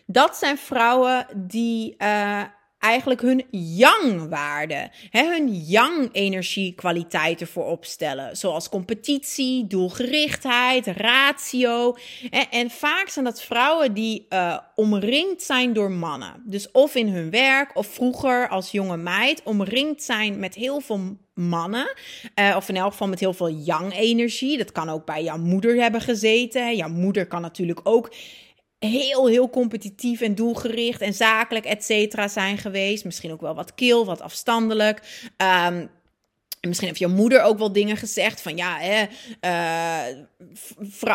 Speaker 1: Dat zijn vrouwen die uh, eigenlijk hun yang-waarden, hun yang-energiekwaliteiten voor opstellen. Zoals competitie, doelgerichtheid, ratio. En, vaak zijn dat vrouwen die uh, omringd zijn door mannen. Dus of in hun werk of vroeger als jonge meid omringd zijn met heel veel mannen. Uh, of in elk geval met heel veel yang-energie. Dat kan ook bij jouw moeder hebben gezeten. Jouw moeder kan natuurlijk ook heel, heel competitief en doelgericht en zakelijk, et cetera, zijn geweest. Misschien ook wel wat kil, wat afstandelijk. Um, en misschien heeft je moeder ook wel dingen gezegd van ja, hè, uh,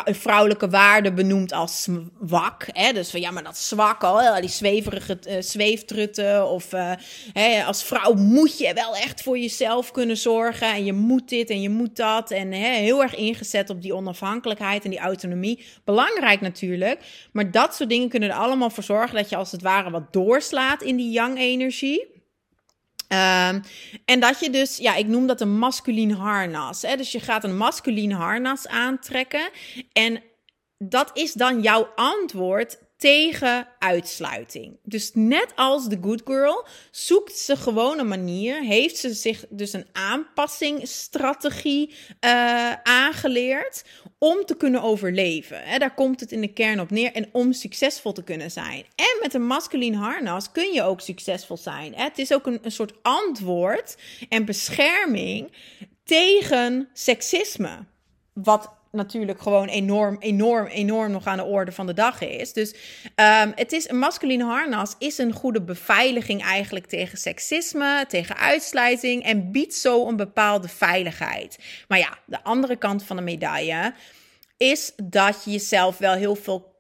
Speaker 1: vrouwelijke waarden benoemd als zwak. Hè? Dus van ja, maar dat zwak al, die zweverige uh, zweeftrutten. Of uh, hè, als vrouw moet je wel echt voor jezelf kunnen zorgen. En je moet dit en je moet dat. En hè, heel erg ingezet op die onafhankelijkheid en die autonomie. Belangrijk natuurlijk. Maar dat soort dingen kunnen er allemaal voor zorgen dat je als het ware wat doorslaat in die yang-energie. Um, en dat je dus, ja, ik noem dat een masculien harnas. Hè? Dus je gaat een masculien harnas aantrekken. En dat is dan jouw antwoord tegen uitsluiting. Dus net als de good girl zoekt ze gewoon een manier, heeft ze zich dus een aanpassingsstrategie uh, aangeleerd om te kunnen overleven. He, daar komt het in de kern op neer en om succesvol te kunnen zijn. En met een masculin harnas kun je ook succesvol zijn. Het is ook een, een soort antwoord en bescherming tegen seksisme. Wat natuurlijk gewoon enorm, enorm, enorm nog aan de orde van de dag is. Dus um, het is een masculine harnas is een goede beveiliging eigenlijk tegen seksisme, tegen uitsluiting en biedt zo een bepaalde veiligheid. Maar ja, de andere kant van de medaille is dat je jezelf wel heel veel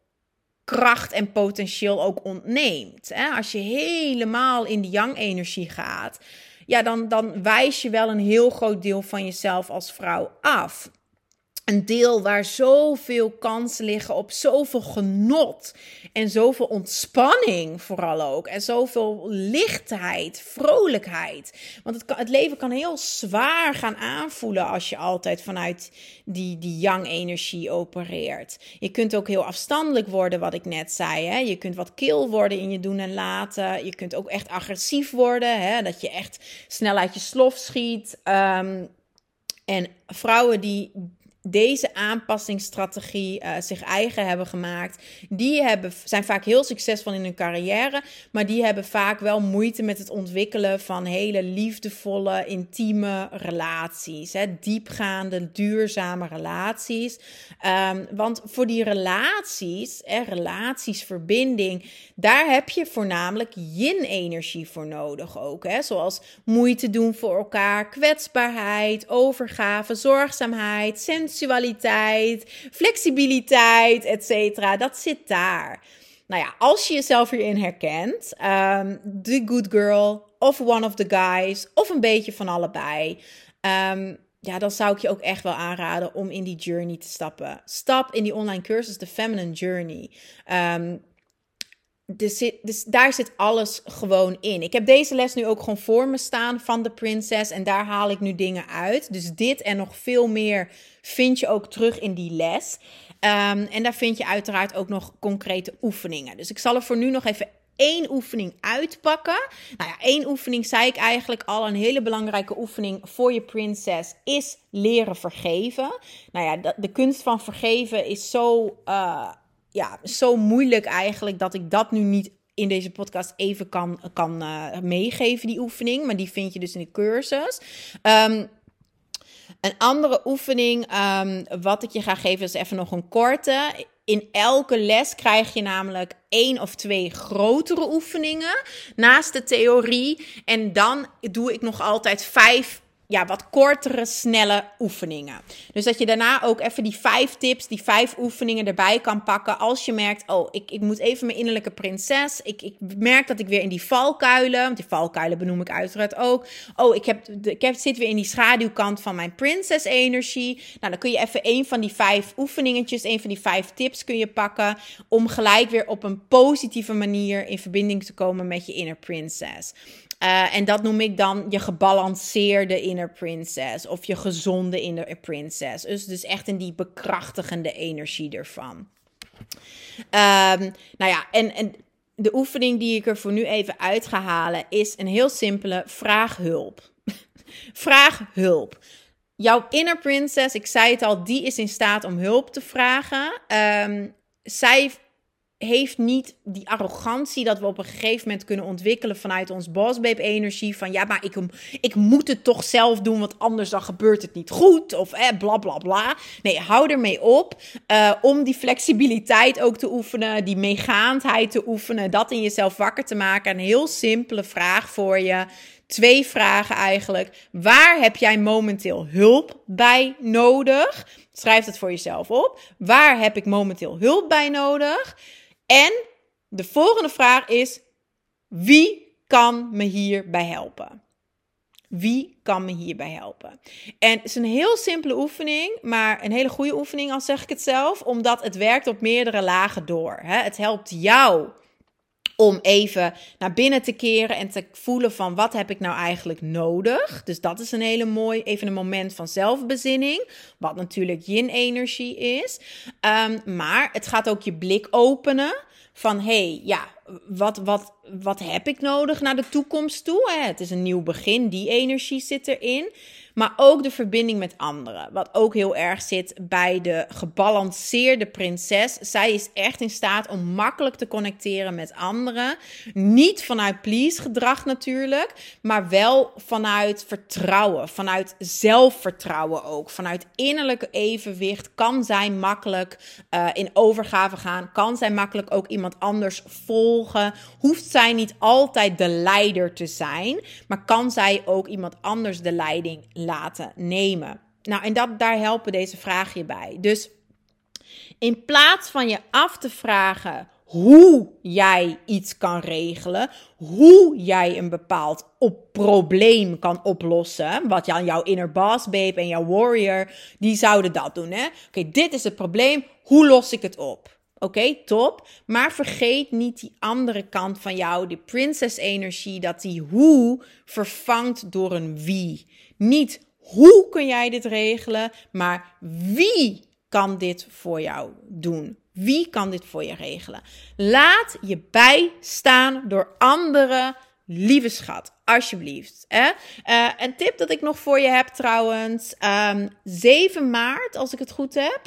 Speaker 1: kracht en potentieel ook ontneemt. Als je helemaal in de yang-energie gaat, ja, dan, dan wijs je wel een heel groot deel van jezelf als vrouw af een deel waar zoveel kansen liggen op zoveel genot en zoveel ontspanning vooral ook en zoveel lichtheid, vrolijkheid. Want het, het leven kan heel zwaar gaan aanvoelen als je altijd vanuit die, die yang-energie opereert. Je kunt ook heel afstandelijk worden, wat ik net zei. Hè? Je kunt wat kil worden in je doen en laten. Je kunt ook echt agressief worden, hè? dat je echt snel uit je slof schiet. Um, en vrouwen die deze aanpassingsstrategie uh, zich eigen hebben gemaakt, die hebben, zijn vaak heel succesvol in hun carrière, maar die hebben vaak wel moeite met het ontwikkelen van hele liefdevolle, intieme relaties. Hè? Diepgaande, duurzame relaties. Um, want voor die relaties, hè, relaties, verbinding, daar heb je voornamelijk yin-energie voor nodig ook. Hè? Zoals moeite doen voor elkaar, kwetsbaarheid, overgave, zorgzaamheid, sensitiviteit sensualiteit, flexibiliteit, etc. Dat zit daar. Nou ja, als je jezelf hierin herkent, um, the good girl of one of the guys of een beetje van allebei. Um, ja, dan zou ik je ook echt wel aanraden om in die journey te stappen. Stap in die online cursus, de Feminine Journey. Um, dus, daar zit alles gewoon in. Ik heb deze les nu ook gewoon voor me staan van de prinses. En daar haal ik nu dingen uit. Dus dit en nog veel meer vind je ook terug in die les. Um, en daar vind je uiteraard ook nog concrete oefeningen. Dus ik zal er voor nu nog even één oefening uitpakken. Nou ja, één oefening zei ik eigenlijk al. Een hele belangrijke oefening voor je prinses is leren vergeven. Nou ja, de, kunst van vergeven is zo. Uh, ja, zo moeilijk eigenlijk dat ik dat nu niet in deze podcast even kan, kan uh, meegeven, die oefening. Maar die vind je dus in de cursus. Um, een andere oefening, um, wat ik je ga geven, is even nog een korte. In elke les krijg je namelijk één of twee grotere oefeningen naast de theorie. En dan doe ik nog altijd vijf ja, wat kortere, snelle oefeningen. Dus dat je daarna ook even die vijf tips, die vijf oefeningen erbij kan pakken. Als je merkt, oh, ik, ik moet even mijn innerlijke prinses. Ik, ik merk dat ik weer in die valkuilen, want die valkuilen benoem ik uiteraard ook. Oh, ik, heb, ik heb, zit weer in die schaduwkant van mijn prinses-energie. Nou, dan kun je even een van die vijf oefeningetjes, een van die vijf tips kun je pakken. Om gelijk weer op een positieve manier in verbinding te komen met je inner princess. Uh, en dat noem ik dan je gebalanceerde inner princess of je gezonde inner princess. Dus, dus echt in die bekrachtigende energie ervan. Um, nou ja, en, en de oefening die ik er voor nu even uit ga halen is een heel simpele vraag hulp. vraag hulp. Jouw inner princess, ik zei het al, die is in staat om hulp te vragen. Um, zij heeft niet die arrogantie dat we op een gegeven moment kunnen ontwikkelen vanuit ons bossbabe energie van ja, maar ik, ik moet het toch zelf doen, want anders dan gebeurt het niet goed of eh, bla bla bla. Nee, hou ermee op uh, om die flexibiliteit ook te oefenen, die meegaandheid te oefenen, dat in jezelf wakker te maken. Een heel simpele vraag voor je. Twee vragen eigenlijk. Waar heb jij momenteel hulp bij nodig? Schrijf het voor jezelf op. Waar heb ik momenteel hulp bij nodig? En de volgende vraag is: wie kan me hierbij helpen? Wie kan me hierbij helpen? En het is een heel simpele oefening, maar een hele goede oefening, al zeg ik het zelf, omdat het werkt op meerdere lagen door. Het helpt jou om even naar binnen te keren en te voelen van wat heb ik nou eigenlijk nodig. Dus dat is een hele mooi, even een moment van zelfbezinning, wat natuurlijk yin-energie is. Um, maar het gaat ook je blik openen van hey, ja, wat, wat, wat heb ik nodig naar de toekomst toe? Het is een nieuw begin, die energie zit erin. Maar ook de verbinding met anderen. Wat ook heel erg zit bij de gebalanceerde prinses. Zij is echt in staat om makkelijk te connecteren met anderen. Niet vanuit please gedrag natuurlijk. Maar wel vanuit vertrouwen. Vanuit zelfvertrouwen ook. Vanuit innerlijke evenwicht kan zij makkelijk uh, in overgave gaan. Kan zij makkelijk ook iemand anders volgen. Hoeft zij niet altijd de leider te zijn. Maar kan zij ook iemand anders de leiding laten nemen. Nou, en dat, daar helpen deze vragen je bij. Dus in plaats van je af te vragen hoe jij iets kan regelen, hoe jij een bepaald op probleem kan oplossen, wat aan jouw inner boss babe en jouw warrior, die zouden dat doen. Oké, dit is het probleem, hoe los ik het op? Oké, top. Maar vergeet niet die andere kant van jou, die princess energie, dat die hoe vervangt door een wie. Niet hoe kun jij dit regelen, maar wie kan dit voor jou doen? Wie kan dit voor je regelen? Laat je bijstaan door anderen, lieve schat. Alsjeblieft. Hè? Uh, een tip dat ik nog voor je heb trouwens. Um, ehm, 7 maart, als ik het goed heb.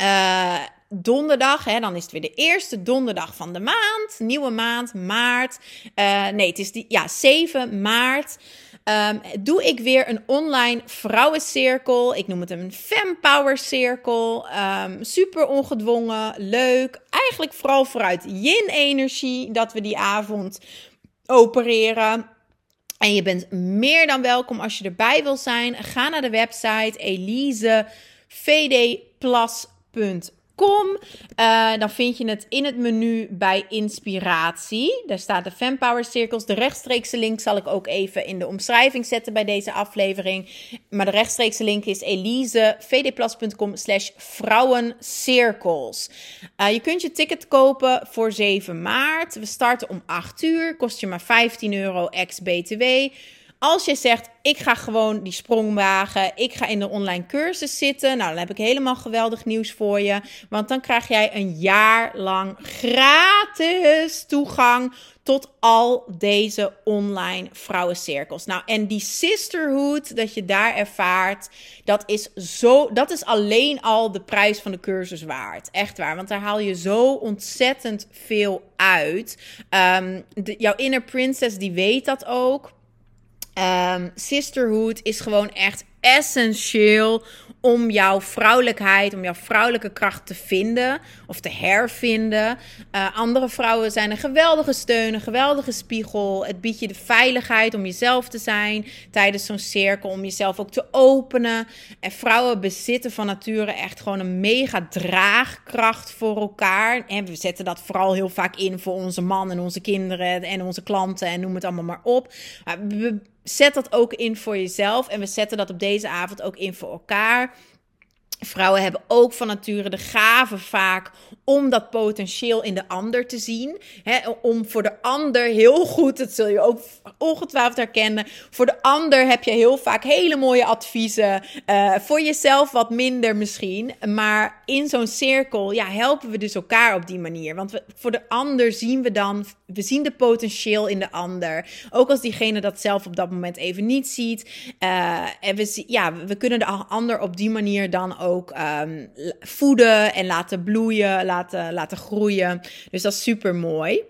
Speaker 1: Uh, donderdag, hè, dan is het weer de eerste donderdag van de maand. Nieuwe maand, maart. Uh, nee, het is die, ja, 7 maart. Um, doe ik weer een online vrouwencirkel. Ik noem het een fempower cirkel. Um, super ongedwongen, leuk. Eigenlijk vooral vooruit yin-energie dat we die avond opereren. En je bent meer dan welkom als je erbij wil zijn. Ga naar de website elisevdplus.com kom. Uh, dan vind je het in het menu bij inspiratie. Daar staat de Fanpower Cirkels. De rechtstreekse link zal ik ook even in de omschrijving zetten bij deze aflevering. Maar de rechtstreekse link is elisevdplas.com slash vrouwencirkels. Uh, je kunt je ticket kopen voor 7 maart. We starten om 8 uur. Kost je maar 15 euro ex-BTW. Als je zegt, ik ga gewoon die sprong wagen, ik ga in de online cursus zitten, nou dan heb ik helemaal geweldig nieuws voor je. Want dan krijg jij een jaar lang gratis toegang tot al deze online vrouwencirkels. Nou, en die sisterhood dat je daar ervaart, dat is zo, dat is alleen al de prijs van de cursus waard. Echt waar, want daar haal je zo ontzettend veel uit. Um, jouw inner princess die weet dat ook. Um, sisterhood is gewoon echt essentieel om jouw vrouwelijkheid, om jouw vrouwelijke kracht te vinden of te hervinden. Uh, andere vrouwen zijn een geweldige steun, een geweldige spiegel. Het biedt je de veiligheid om jezelf te zijn tijdens zo'n cirkel, om jezelf ook te openen. En vrouwen bezitten van nature echt gewoon een mega draagkracht voor elkaar. En we zetten dat vooral heel vaak in voor onze man en onze kinderen en onze klanten en noem het allemaal maar op. We zet dat ook in voor jezelf. En we zetten dat op deze avond ook in voor elkaar. Vrouwen hebben ook van nature de gave vaak om dat potentieel in de ander te zien. om voor de ander heel goed, dat zul je ook ongetwijfeld herkennen. Voor de ander heb je heel vaak hele mooie adviezen. Uh, voor jezelf wat minder misschien. Maar in zo'n cirkel ja, helpen we dus elkaar op die manier. Want voor de ander zien we dan, we zien de potentieel in de ander. Ook als diegene dat zelf op dat moment even niet ziet. Uh, en we, ja, we kunnen de ander op die manier dan ook um, voeden en laten bloeien, laten, laten groeien. Dus dat is super mooi.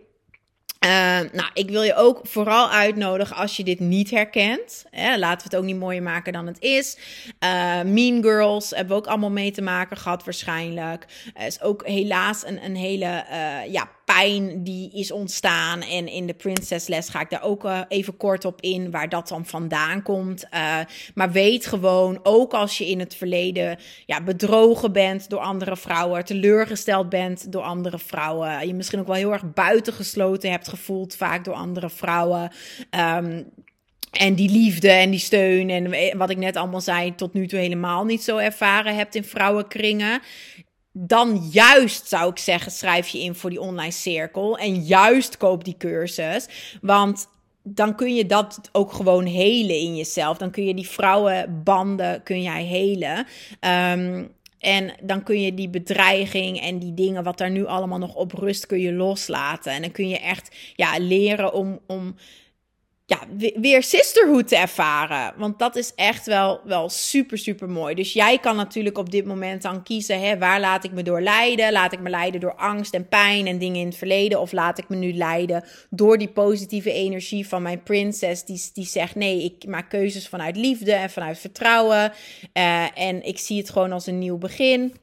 Speaker 1: Uh, nou, ik wil je ook vooral uitnodigen als je dit niet herkent. Hè, laten we het ook niet mooier maken dan het is. Uh, mean Girls hebben we ook allemaal mee te maken gehad waarschijnlijk. Uh, is ook helaas een, een hele ja, pijn die is ontstaan. En in de Princess les ga ik daar ook uh, even kort op in waar dat dan vandaan komt. Uh, maar weet gewoon, ook als je in het verleden ja, bedrogen bent door andere vrouwen, teleurgesteld bent door andere vrouwen, je misschien ook wel heel erg buitengesloten hebt gevoeld, vaak door andere vrouwen. Um, en die liefde en die steun en wat ik net allemaal zei, tot nu toe helemaal niet zo ervaren hebt in vrouwenkringen dan juist zou ik zeggen, schrijf je in voor die online cirkel. En juist koop die cursus. Want dan kun je dat ook gewoon helen in jezelf. Dan kun je die vrouwenbanden kun jij helen. Ehm, en dan kun je die bedreiging en die dingen wat daar nu allemaal nog op rust, kun je loslaten. En dan kun je echt ja, leren om, om ja, weer sisterhood te ervaren. Want dat is echt wel, wel super, super mooi. Dus jij kan natuurlijk op dit moment dan kiezen: hè, waar laat ik me door leiden? Laat ik me leiden door angst en pijn en dingen in het verleden? Of laat ik me nu leiden door die positieve energie van mijn prinses, die, die zegt: nee, ik maak keuzes vanuit liefde en vanuit vertrouwen. Uh, en ik zie het gewoon als een nieuw begin.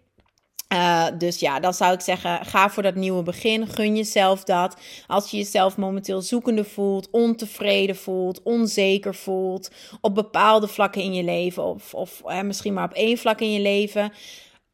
Speaker 1: Uh, dus ja, dan zou ik zeggen, ga voor dat nieuwe begin. Gun jezelf dat. Als je jezelf momenteel zoekende voelt, ontevreden voelt, onzeker voelt, op bepaalde vlakken in je leven, of, of hè, misschien maar op één vlak in je leven.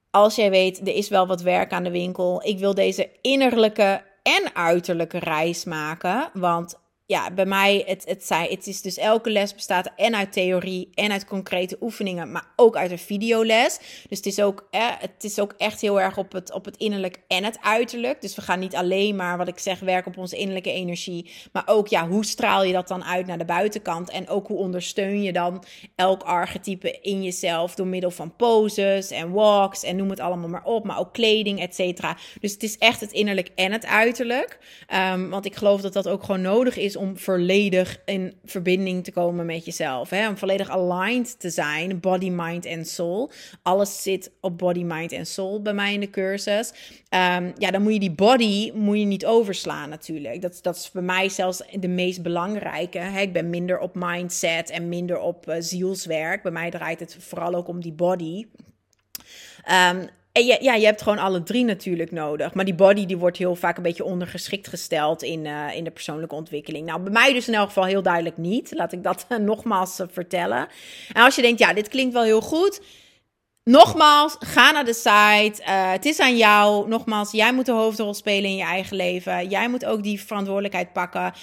Speaker 1: Als jij weet, er is wel wat werk aan de winkel. Ik wil deze innerlijke en uiterlijke reis maken. Want ja, bij mij, het, het, zei, het is dus elke les bestaat en uit theorie en uit concrete oefeningen, maar ook uit een videoles. Dus het is ook, het is ook echt heel erg op het, op het innerlijk en het uiterlijk. Dus we gaan niet alleen maar, wat ik zeg, werken op onze innerlijke energie, maar ook, ja, hoe straal je dat dan uit naar de buitenkant? En ook hoe ondersteun je dan elk archetype in jezelf door middel van poses en walks en noem het allemaal maar op, maar ook kleding, et cetera. Dus het is echt het innerlijk en het uiterlijk. Um, want ik geloof dat dat ook gewoon nodig is om volledig in verbinding te komen met jezelf. Hè? Om volledig aligned te zijn, body, mind en soul. Alles zit op body, mind en soul bij mij in de cursus. Um, ja, dan moet je die body moet je niet overslaan natuurlijk. Dat, dat is bij mij zelfs de meest belangrijke. Hè? Ik ben minder op mindset en minder op uh, zielswerk. Bij mij draait het vooral ook om die body. Um, en ja, ja, je hebt gewoon alle drie natuurlijk nodig. Maar die body die wordt heel vaak een beetje ondergeschikt gesteld in, uh, in de persoonlijke ontwikkeling. Nou, bij mij dus in elk geval heel duidelijk niet. Laat ik dat nogmaals uh, vertellen. En als je denkt, ja, dit klinkt wel heel goed. Nogmaals, ga naar de site. Het is aan jou. Nogmaals, jij moet de hoofdrol spelen in je eigen leven. Jij moet ook die verantwoordelijkheid pakken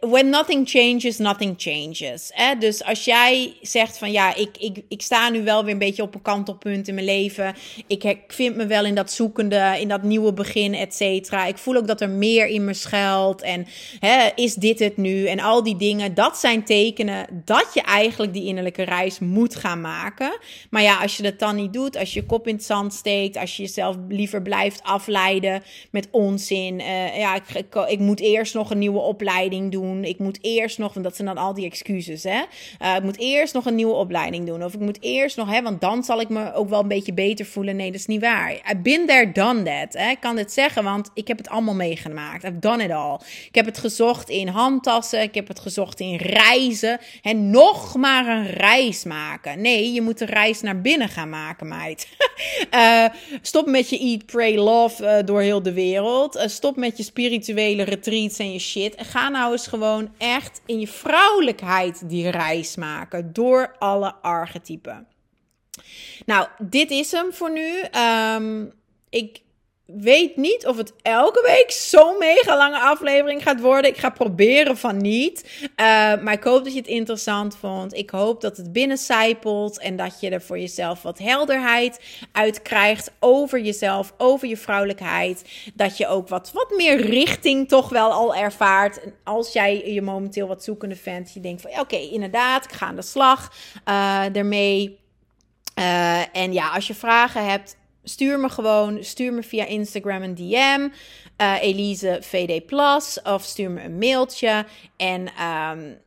Speaker 1: When nothing changes, nothing changes. Dus als jij zegt van ja, ik, ik, ik sta nu wel weer een beetje op een kantelpunt in mijn leven. Ik, ik vind me wel in dat zoekende, in dat nieuwe begin, et cetera. Ik voel ook dat er meer in me schuilt. En hè, is dit het nu? En al die dingen, dat zijn tekenen dat je eigenlijk die innerlijke reis moet gaan maken. Maar ja, als je dat dan niet doet, als je je kop in het zand steekt, als je jezelf liever blijft afleiden met onzin. Uh, ja, ik, ik, ik moet eerst nog een nieuwe opleiding doen. Ik moet eerst nog, want dat zijn dan al die excuses, hè. Uh, ik moet eerst nog een nieuwe opleiding doen. Of ik moet eerst nog, hè, want dan zal ik me ook wel een beetje beter voelen. Nee, dat is niet waar. I've been there, done that. Hè. Ik kan dit zeggen, want ik heb het allemaal meegemaakt. I've done it all. Ik heb het gezocht in handtassen. Ik heb het gezocht in reizen. En nog maar een reis maken. Nee, je moet de reis naar binnen gaan maken, meid. uh, stop met je eat, pray, love uh, door heel de wereld. stop met je spirituele retreats en je shit. Ga nou eens gewoon echt in je vrouwelijkheid die reis maken door alle archetypen. Nou, dit is hem voor nu. Um, ik weet niet of het elke week zo'n mega lange aflevering gaat worden. Ik ga proberen van niet. Uh, maar ik hoop dat je het interessant vond. Ik hoop dat het binnencijpelt en dat je er voor jezelf wat helderheid uit krijgt over jezelf, over je vrouwelijkheid. Dat je ook wat, wat meer richting toch wel al ervaart. Als jij je momenteel wat zoekende vindt, je denkt van oké, inderdaad, ik ga aan de slag uh, ermee. Uh, en ja, als je vragen hebt, stuur me gewoon, stuur me via Instagram een DM, uh, Elise VD Plus, of stuur me een mailtje. En um,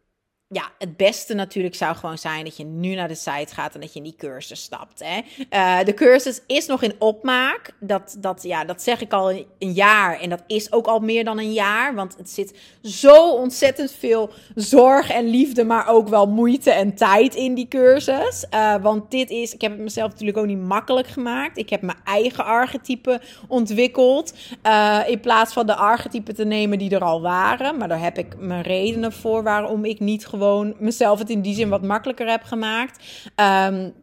Speaker 1: ja, het beste natuurlijk zou gewoon zijn dat je nu naar de site gaat en dat je in die cursus stapt. Hè? Uh, de cursus is nog in opmaak. Dat, dat, ja, dat zeg ik al een jaar. En dat is ook al meer dan een jaar. Want het zit zo ontzettend veel zorg en liefde, maar ook wel moeite en tijd in die cursus. Uh, want dit is, ik heb het mezelf natuurlijk ook niet makkelijk gemaakt. Ik heb mijn eigen archetype ontwikkeld. Uh, in plaats van de archetypen te nemen die er al waren. Maar daar heb ik mijn redenen voor waarom ik niet gewoon mezelf het in die zin wat makkelijker heb gemaakt. Um,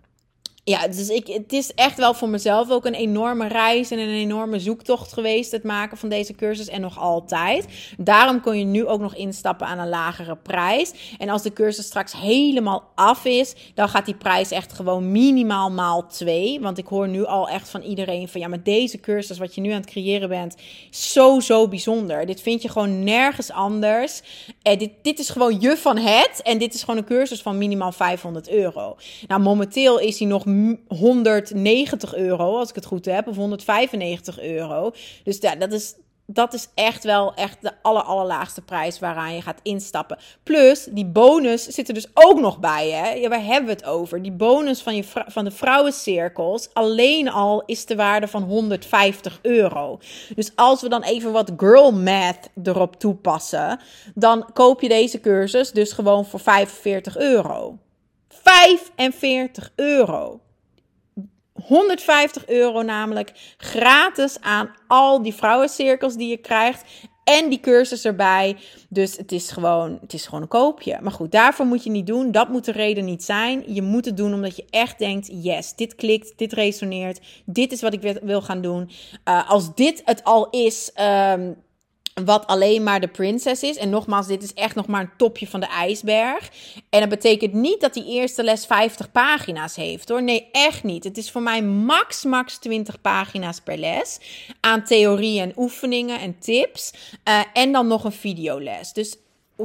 Speaker 1: ja, dus ik, het is echt wel voor mezelf ook een enorme reis en een enorme zoektocht geweest. Het maken van deze cursus en nog altijd. Daarom kun je nu ook nog instappen aan een lagere prijs. En als de cursus straks helemaal af is, dan gaat die prijs echt gewoon minimaal maal 2. Want ik hoor nu al echt van iedereen van ja, met deze cursus wat je nu aan het creëren bent, zo, zo bijzonder. Dit vind je gewoon nergens anders. Eh, dit, dit is gewoon je van het. En dit is gewoon een cursus van minimaal 500 euro. Nou, momenteel is hij nog 190 euro, als ik het goed heb, of 195 euro. Dus ja, dat is, dat is echt wel echt de aller, allerlaagste prijs waaraan je gaat instappen. Plus, die bonus zit er dus ook nog bij. Hè? Ja, waar hebben we het over? Die bonus van, je, van de vrouwencirkels, alleen al is de waarde van 150 euro. Dus als we dan even wat girl math erop toepassen, dan koop je deze cursus dus gewoon voor 45 euro. 45 euro. 150 euro namelijk gratis aan al die vrouwencirkels die je krijgt. En die cursus erbij. Dus het is, gewoon, het is gewoon een koopje. Maar goed, daarvoor moet je niet doen. Dat moet de reden niet zijn. Je moet het doen omdat je echt denkt: yes, dit klikt, dit resoneert. Dit is wat ik wil gaan doen. Uh, als dit het al is. Um, wat alleen maar de prinses is. En nogmaals, dit is echt nog maar een topje van de ijsberg. En dat betekent niet dat die eerste les 50 pagina's heeft hoor. Nee, echt niet. Het is voor mij max, max 20 pagina's per les. Aan theorie en oefeningen en tips. Uh, en dan nog een videoles. Dus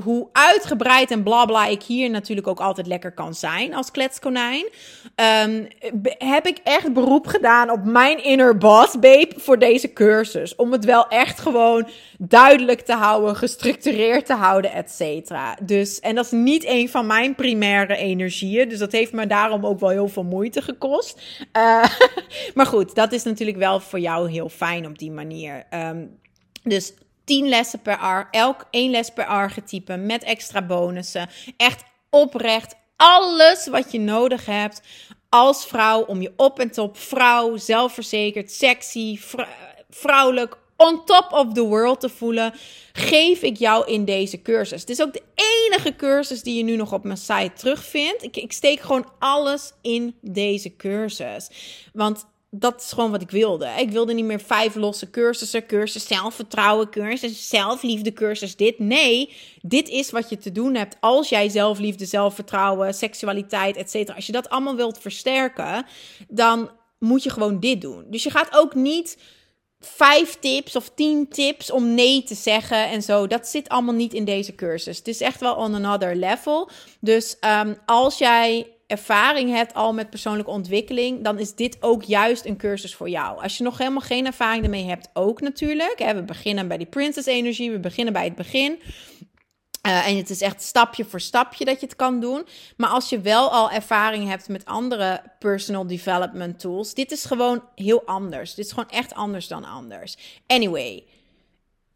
Speaker 1: hoe uitgebreid en blabla ik hier natuurlijk ook altijd lekker kan zijn als kletskonijn, um, heb ik echt beroep gedaan op mijn inner boss babe voor deze cursus. Om het wel echt gewoon duidelijk te houden, gestructureerd te houden, et cetera. Dus, en dat is niet een van mijn primaire energieën. Dus dat heeft me daarom ook wel heel veel moeite gekost. Uh, maar goed, dat is natuurlijk wel voor jou heel fijn op die manier. Um, dus 10 lessen per ar, elk één les per archetype met extra bonussen. Echt oprecht alles wat je nodig hebt als vrouw om je op en top vrouw, zelfverzekerd, sexy, vrouwelijk, on top of the world te voelen, geef ik jou in deze cursus. Het is ook de enige cursus die je nu nog op mijn site terugvindt. Ik, ik steek gewoon alles in deze cursus. Want dat is gewoon wat ik wilde. Ik wilde niet meer vijf losse cursussen, cursus zelfvertrouwen, cursus zelfliefde, cursus dit. Nee, dit is wat je te doen hebt als jij zelfliefde, zelfvertrouwen, seksualiteit, etc. Als je dat allemaal wilt versterken, dan moet je gewoon dit doen. Dus je gaat ook niet vijf tips of tien tips om nee te zeggen en zo. Dat zit allemaal niet in deze cursus. Het is echt wel on another level. Dus um, als jij ervaring hebt al met persoonlijke ontwikkeling, dan is dit ook juist een cursus voor jou. Als je nog helemaal geen ervaring ermee hebt, ook natuurlijk. Hè, we beginnen bij die princess energie, we beginnen bij het begin. Uh, en het is echt stapje voor stapje dat je het kan doen. Maar als je wel al ervaring hebt met andere personal development tools, dit is gewoon heel anders. Dit is gewoon echt anders dan anders. Anyway,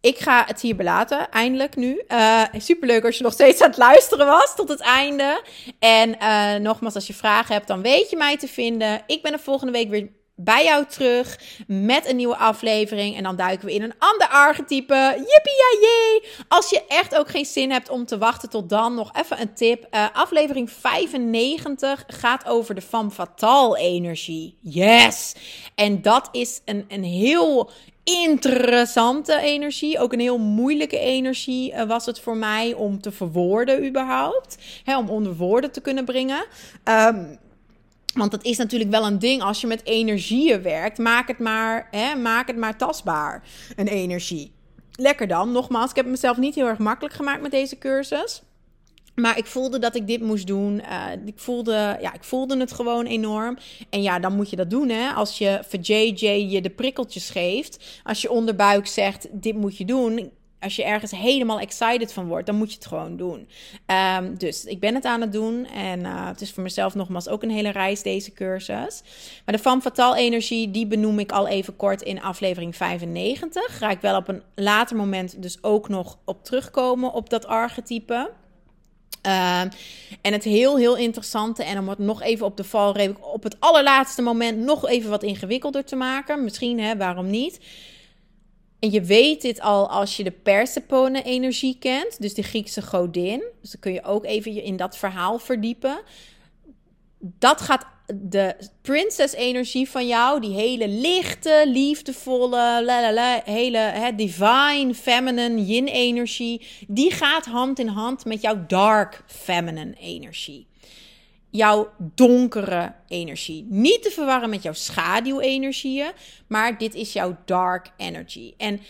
Speaker 1: ik ga het hier belaten, eindelijk nu. Uh, superleuk als je nog steeds aan het luisteren was tot het einde. En uh, nogmaals, als je vragen hebt, dan weet je mij te vinden. Ik ben er volgende week weer bij jou terug met een nieuwe aflevering. En dan duiken we in een ander archetype. Yippie! Als je echt ook geen zin hebt om te wachten tot dan, nog even een tip. Uh, aflevering 95 gaat over de femme fatale energie. Yes! En dat is een, een heel interessante energie. Ook een heel moeilijke energie uh, was het voor mij om te verwoorden überhaupt. Hè, om onder woorden te kunnen brengen. Um, want dat is natuurlijk wel een ding als je met energieën werkt. Maak het maar, hè, maak het maar tastbaar, een energie. Lekker dan. Nogmaals, ik heb mezelf niet heel erg makkelijk gemaakt met deze cursus. Maar ik voelde dat ik dit moest doen. Uh, ik, voelde, ja, ik voelde het gewoon enorm. En ja, dan moet je dat doen. Hè? Als je voor JJ je de prikkeltjes geeft. Als je onderbuik zegt: dit moet je doen als je ergens helemaal excited van wordt, dan moet je het gewoon doen. Um, dus ik ben het aan het doen. En uh, het is voor mezelf nogmaals ook een hele reis, deze cursus. Maar de Van Fatal energie, die benoem ik al even kort in aflevering 95. Ga ik wel op een later moment dus ook nog op terugkomen op dat archetype. Uh, en het heel, heel interessante, en om het nog even op de valreep op het allerlaatste moment nog even wat ingewikkelder te maken. Misschien, hè, waarom niet? En je weet dit al als je de Persephone-energie kent, dus de Griekse godin. Dus dan kun je ook even in dat verhaal verdiepen. Dat gaat de princess energie van jou, die hele lichte, liefdevolle, hele divine, feminine, yin energie, die gaat hand in hand met jouw dark feminine energie. Jouw donkere energie. Niet te verwarren met jouw schaduwenergieën, maar dit is jouw dark energy. En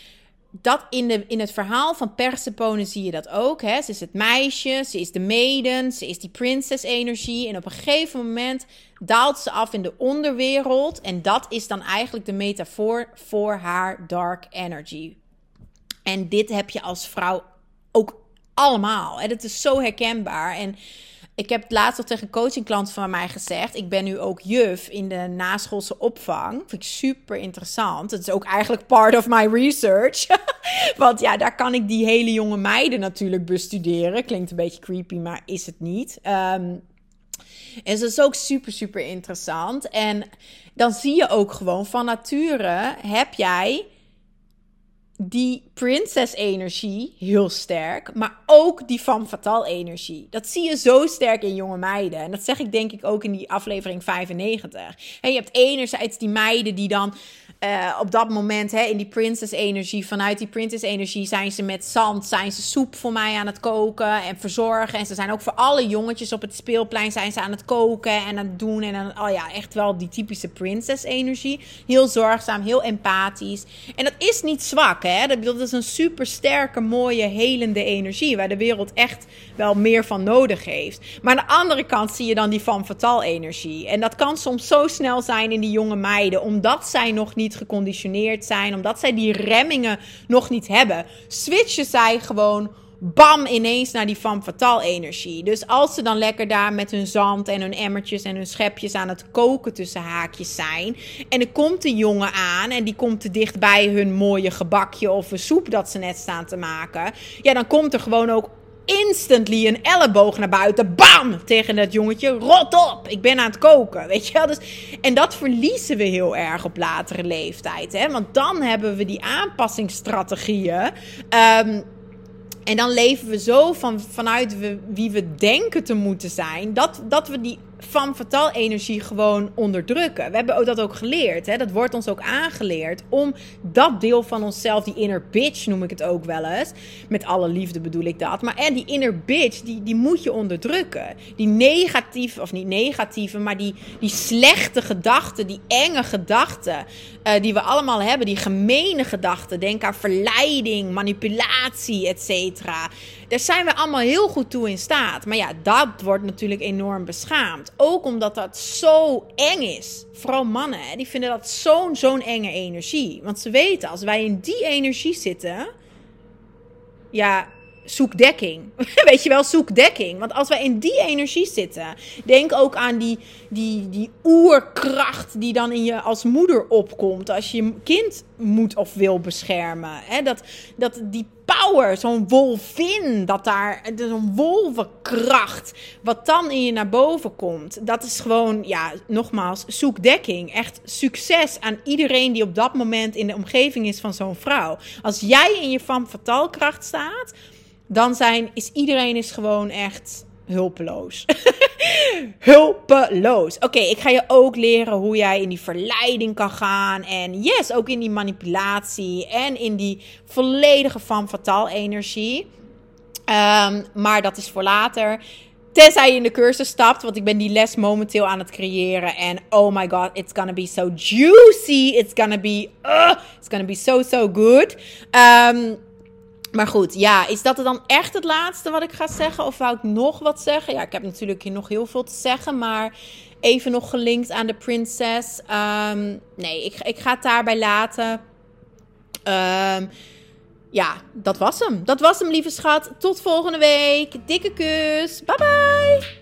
Speaker 1: dat in, de, in het verhaal van Persephone zie je dat ook. Hè? Ze is het meisje, ze is de maiden, ze is die princess-energie. En op een gegeven moment daalt ze af in de onderwereld. En dat is dan eigenlijk de metafoor voor haar dark energy. En dit heb je als vrouw ook allemaal. En het is zo herkenbaar. En ik heb laatst al tegen coachingklanten van mij gezegd. Ik ben nu ook juf in de naschoolse opvang. Vind ik super interessant. Het is ook eigenlijk part of my research. Want ja, daar kan ik die hele jonge meiden natuurlijk bestuderen. Klinkt een beetje creepy, maar is het niet. Um, en dat is ook super, super interessant. En dan zie je ook gewoon van nature heb jij die princess-energie heel sterk, maar ook die van fatal energie. Dat zie je zo sterk in jonge meiden. En dat zeg ik denk ik ook in die aflevering 95. En je hebt enerzijds die meiden die dan uh, op dat moment hè, in die princess-energie, vanuit die princess-energie zijn ze met zand, zijn ze soep voor mij aan het koken en verzorgen. En ze zijn ook voor alle jongetjes op het speelplein zijn ze aan het koken en aan het doen. En dan, oh ja, echt wel die typische princess-energie. Heel zorgzaam, heel empathisch. En dat is niet zwak, hè. Dat, dat is een super sterke, mooie, helende energie, waar de wereld echt wel meer van nodig heeft. Maar aan de andere kant zie je dan die van fatal energie. En dat kan soms zo snel zijn in die jonge meiden, omdat zij nog niet geconditioneerd zijn, omdat zij die remmingen nog niet hebben, switchen zij gewoon bam ineens naar die van fatal energie. Dus als ze dan lekker daar met hun zand en hun emmertjes en hun schepjes aan het koken tussen haakjes zijn. En er komt een jongen aan en die komt te dicht bij hun mooie gebakje of een soep dat ze net staan te maken. Ja, dan komt er gewoon ook instantly een elleboog naar buiten. Bam! Tegen dat jongetje. Rot op! Ik ben aan het koken. Weet je wel? Dus, en dat verliezen we heel erg op latere leeftijd. Hè? Want dan hebben we die aanpassingsstrategieën. Um, en dan leven we zo van, vanuit wie we denken te moeten zijn. Dat, dat we die van fatal energie gewoon onderdrukken. We hebben dat ook geleerd. Hè? Dat wordt ons ook aangeleerd. Om dat deel van onszelf, die inner bitch noem ik het ook wel eens. Met alle liefde bedoel ik dat. Maar en die inner bitch, die, die moet je onderdrukken. Die negatieve, of niet negatieve, maar die, die slechte gedachten, die enge gedachten. Uh, die we allemaal hebben. Die gemene gedachten. Denk aan verleiding, manipulatie, et cetera. Daar zijn we allemaal heel goed toe in staat. Maar ja, dat wordt natuurlijk enorm beschaamd. Ook omdat dat zo eng is. Vooral mannen, die vinden dat zo'n zo'n enge energie. Want ze weten, als wij in die energie zitten... Ja, zoek dekking. Weet je wel, zoek dekking. Want als wij in die energie zitten, denk ook aan die, die, die oerkracht die dan in je als moeder opkomt. Als je je kind moet of wil beschermen. Hè? Dat, dat die power, zo'n wolvin, dat daar, zo'n wolvenkracht, wat dan in je naar boven komt. Dat is gewoon, ja, nogmaals, zoek dekking. Echt succes aan iedereen die op dat moment in de omgeving is van zo'n vrouw. Als jij in je van fatalkracht staat dan zijn, is iedereen is gewoon echt hulpeloos. hulpeloos. Oké, ik ga je ook leren hoe jij in die verleiding kan gaan. En yes, ook in die manipulatie. En in die volledige van fataal energie. Um, maar dat is voor later. Tenzij je in de cursus stapt, want ik ben die les momenteel aan het creëren. En oh my god, it's gonna be so juicy. It's gonna be, uh, it's gonna be so, so good. Um, maar goed, ja, is dat er dan echt het laatste wat ik ga zeggen? Of wou ik nog wat zeggen? Ja, ik heb natuurlijk hier nog heel veel te zeggen, maar even nog gelinkt aan de prinses. Um, nee, ik, ik ga het daarbij laten. Um, ja, dat was hem. Dat was hem, lieve schat. Tot volgende week. Dikke kus. Bye bye.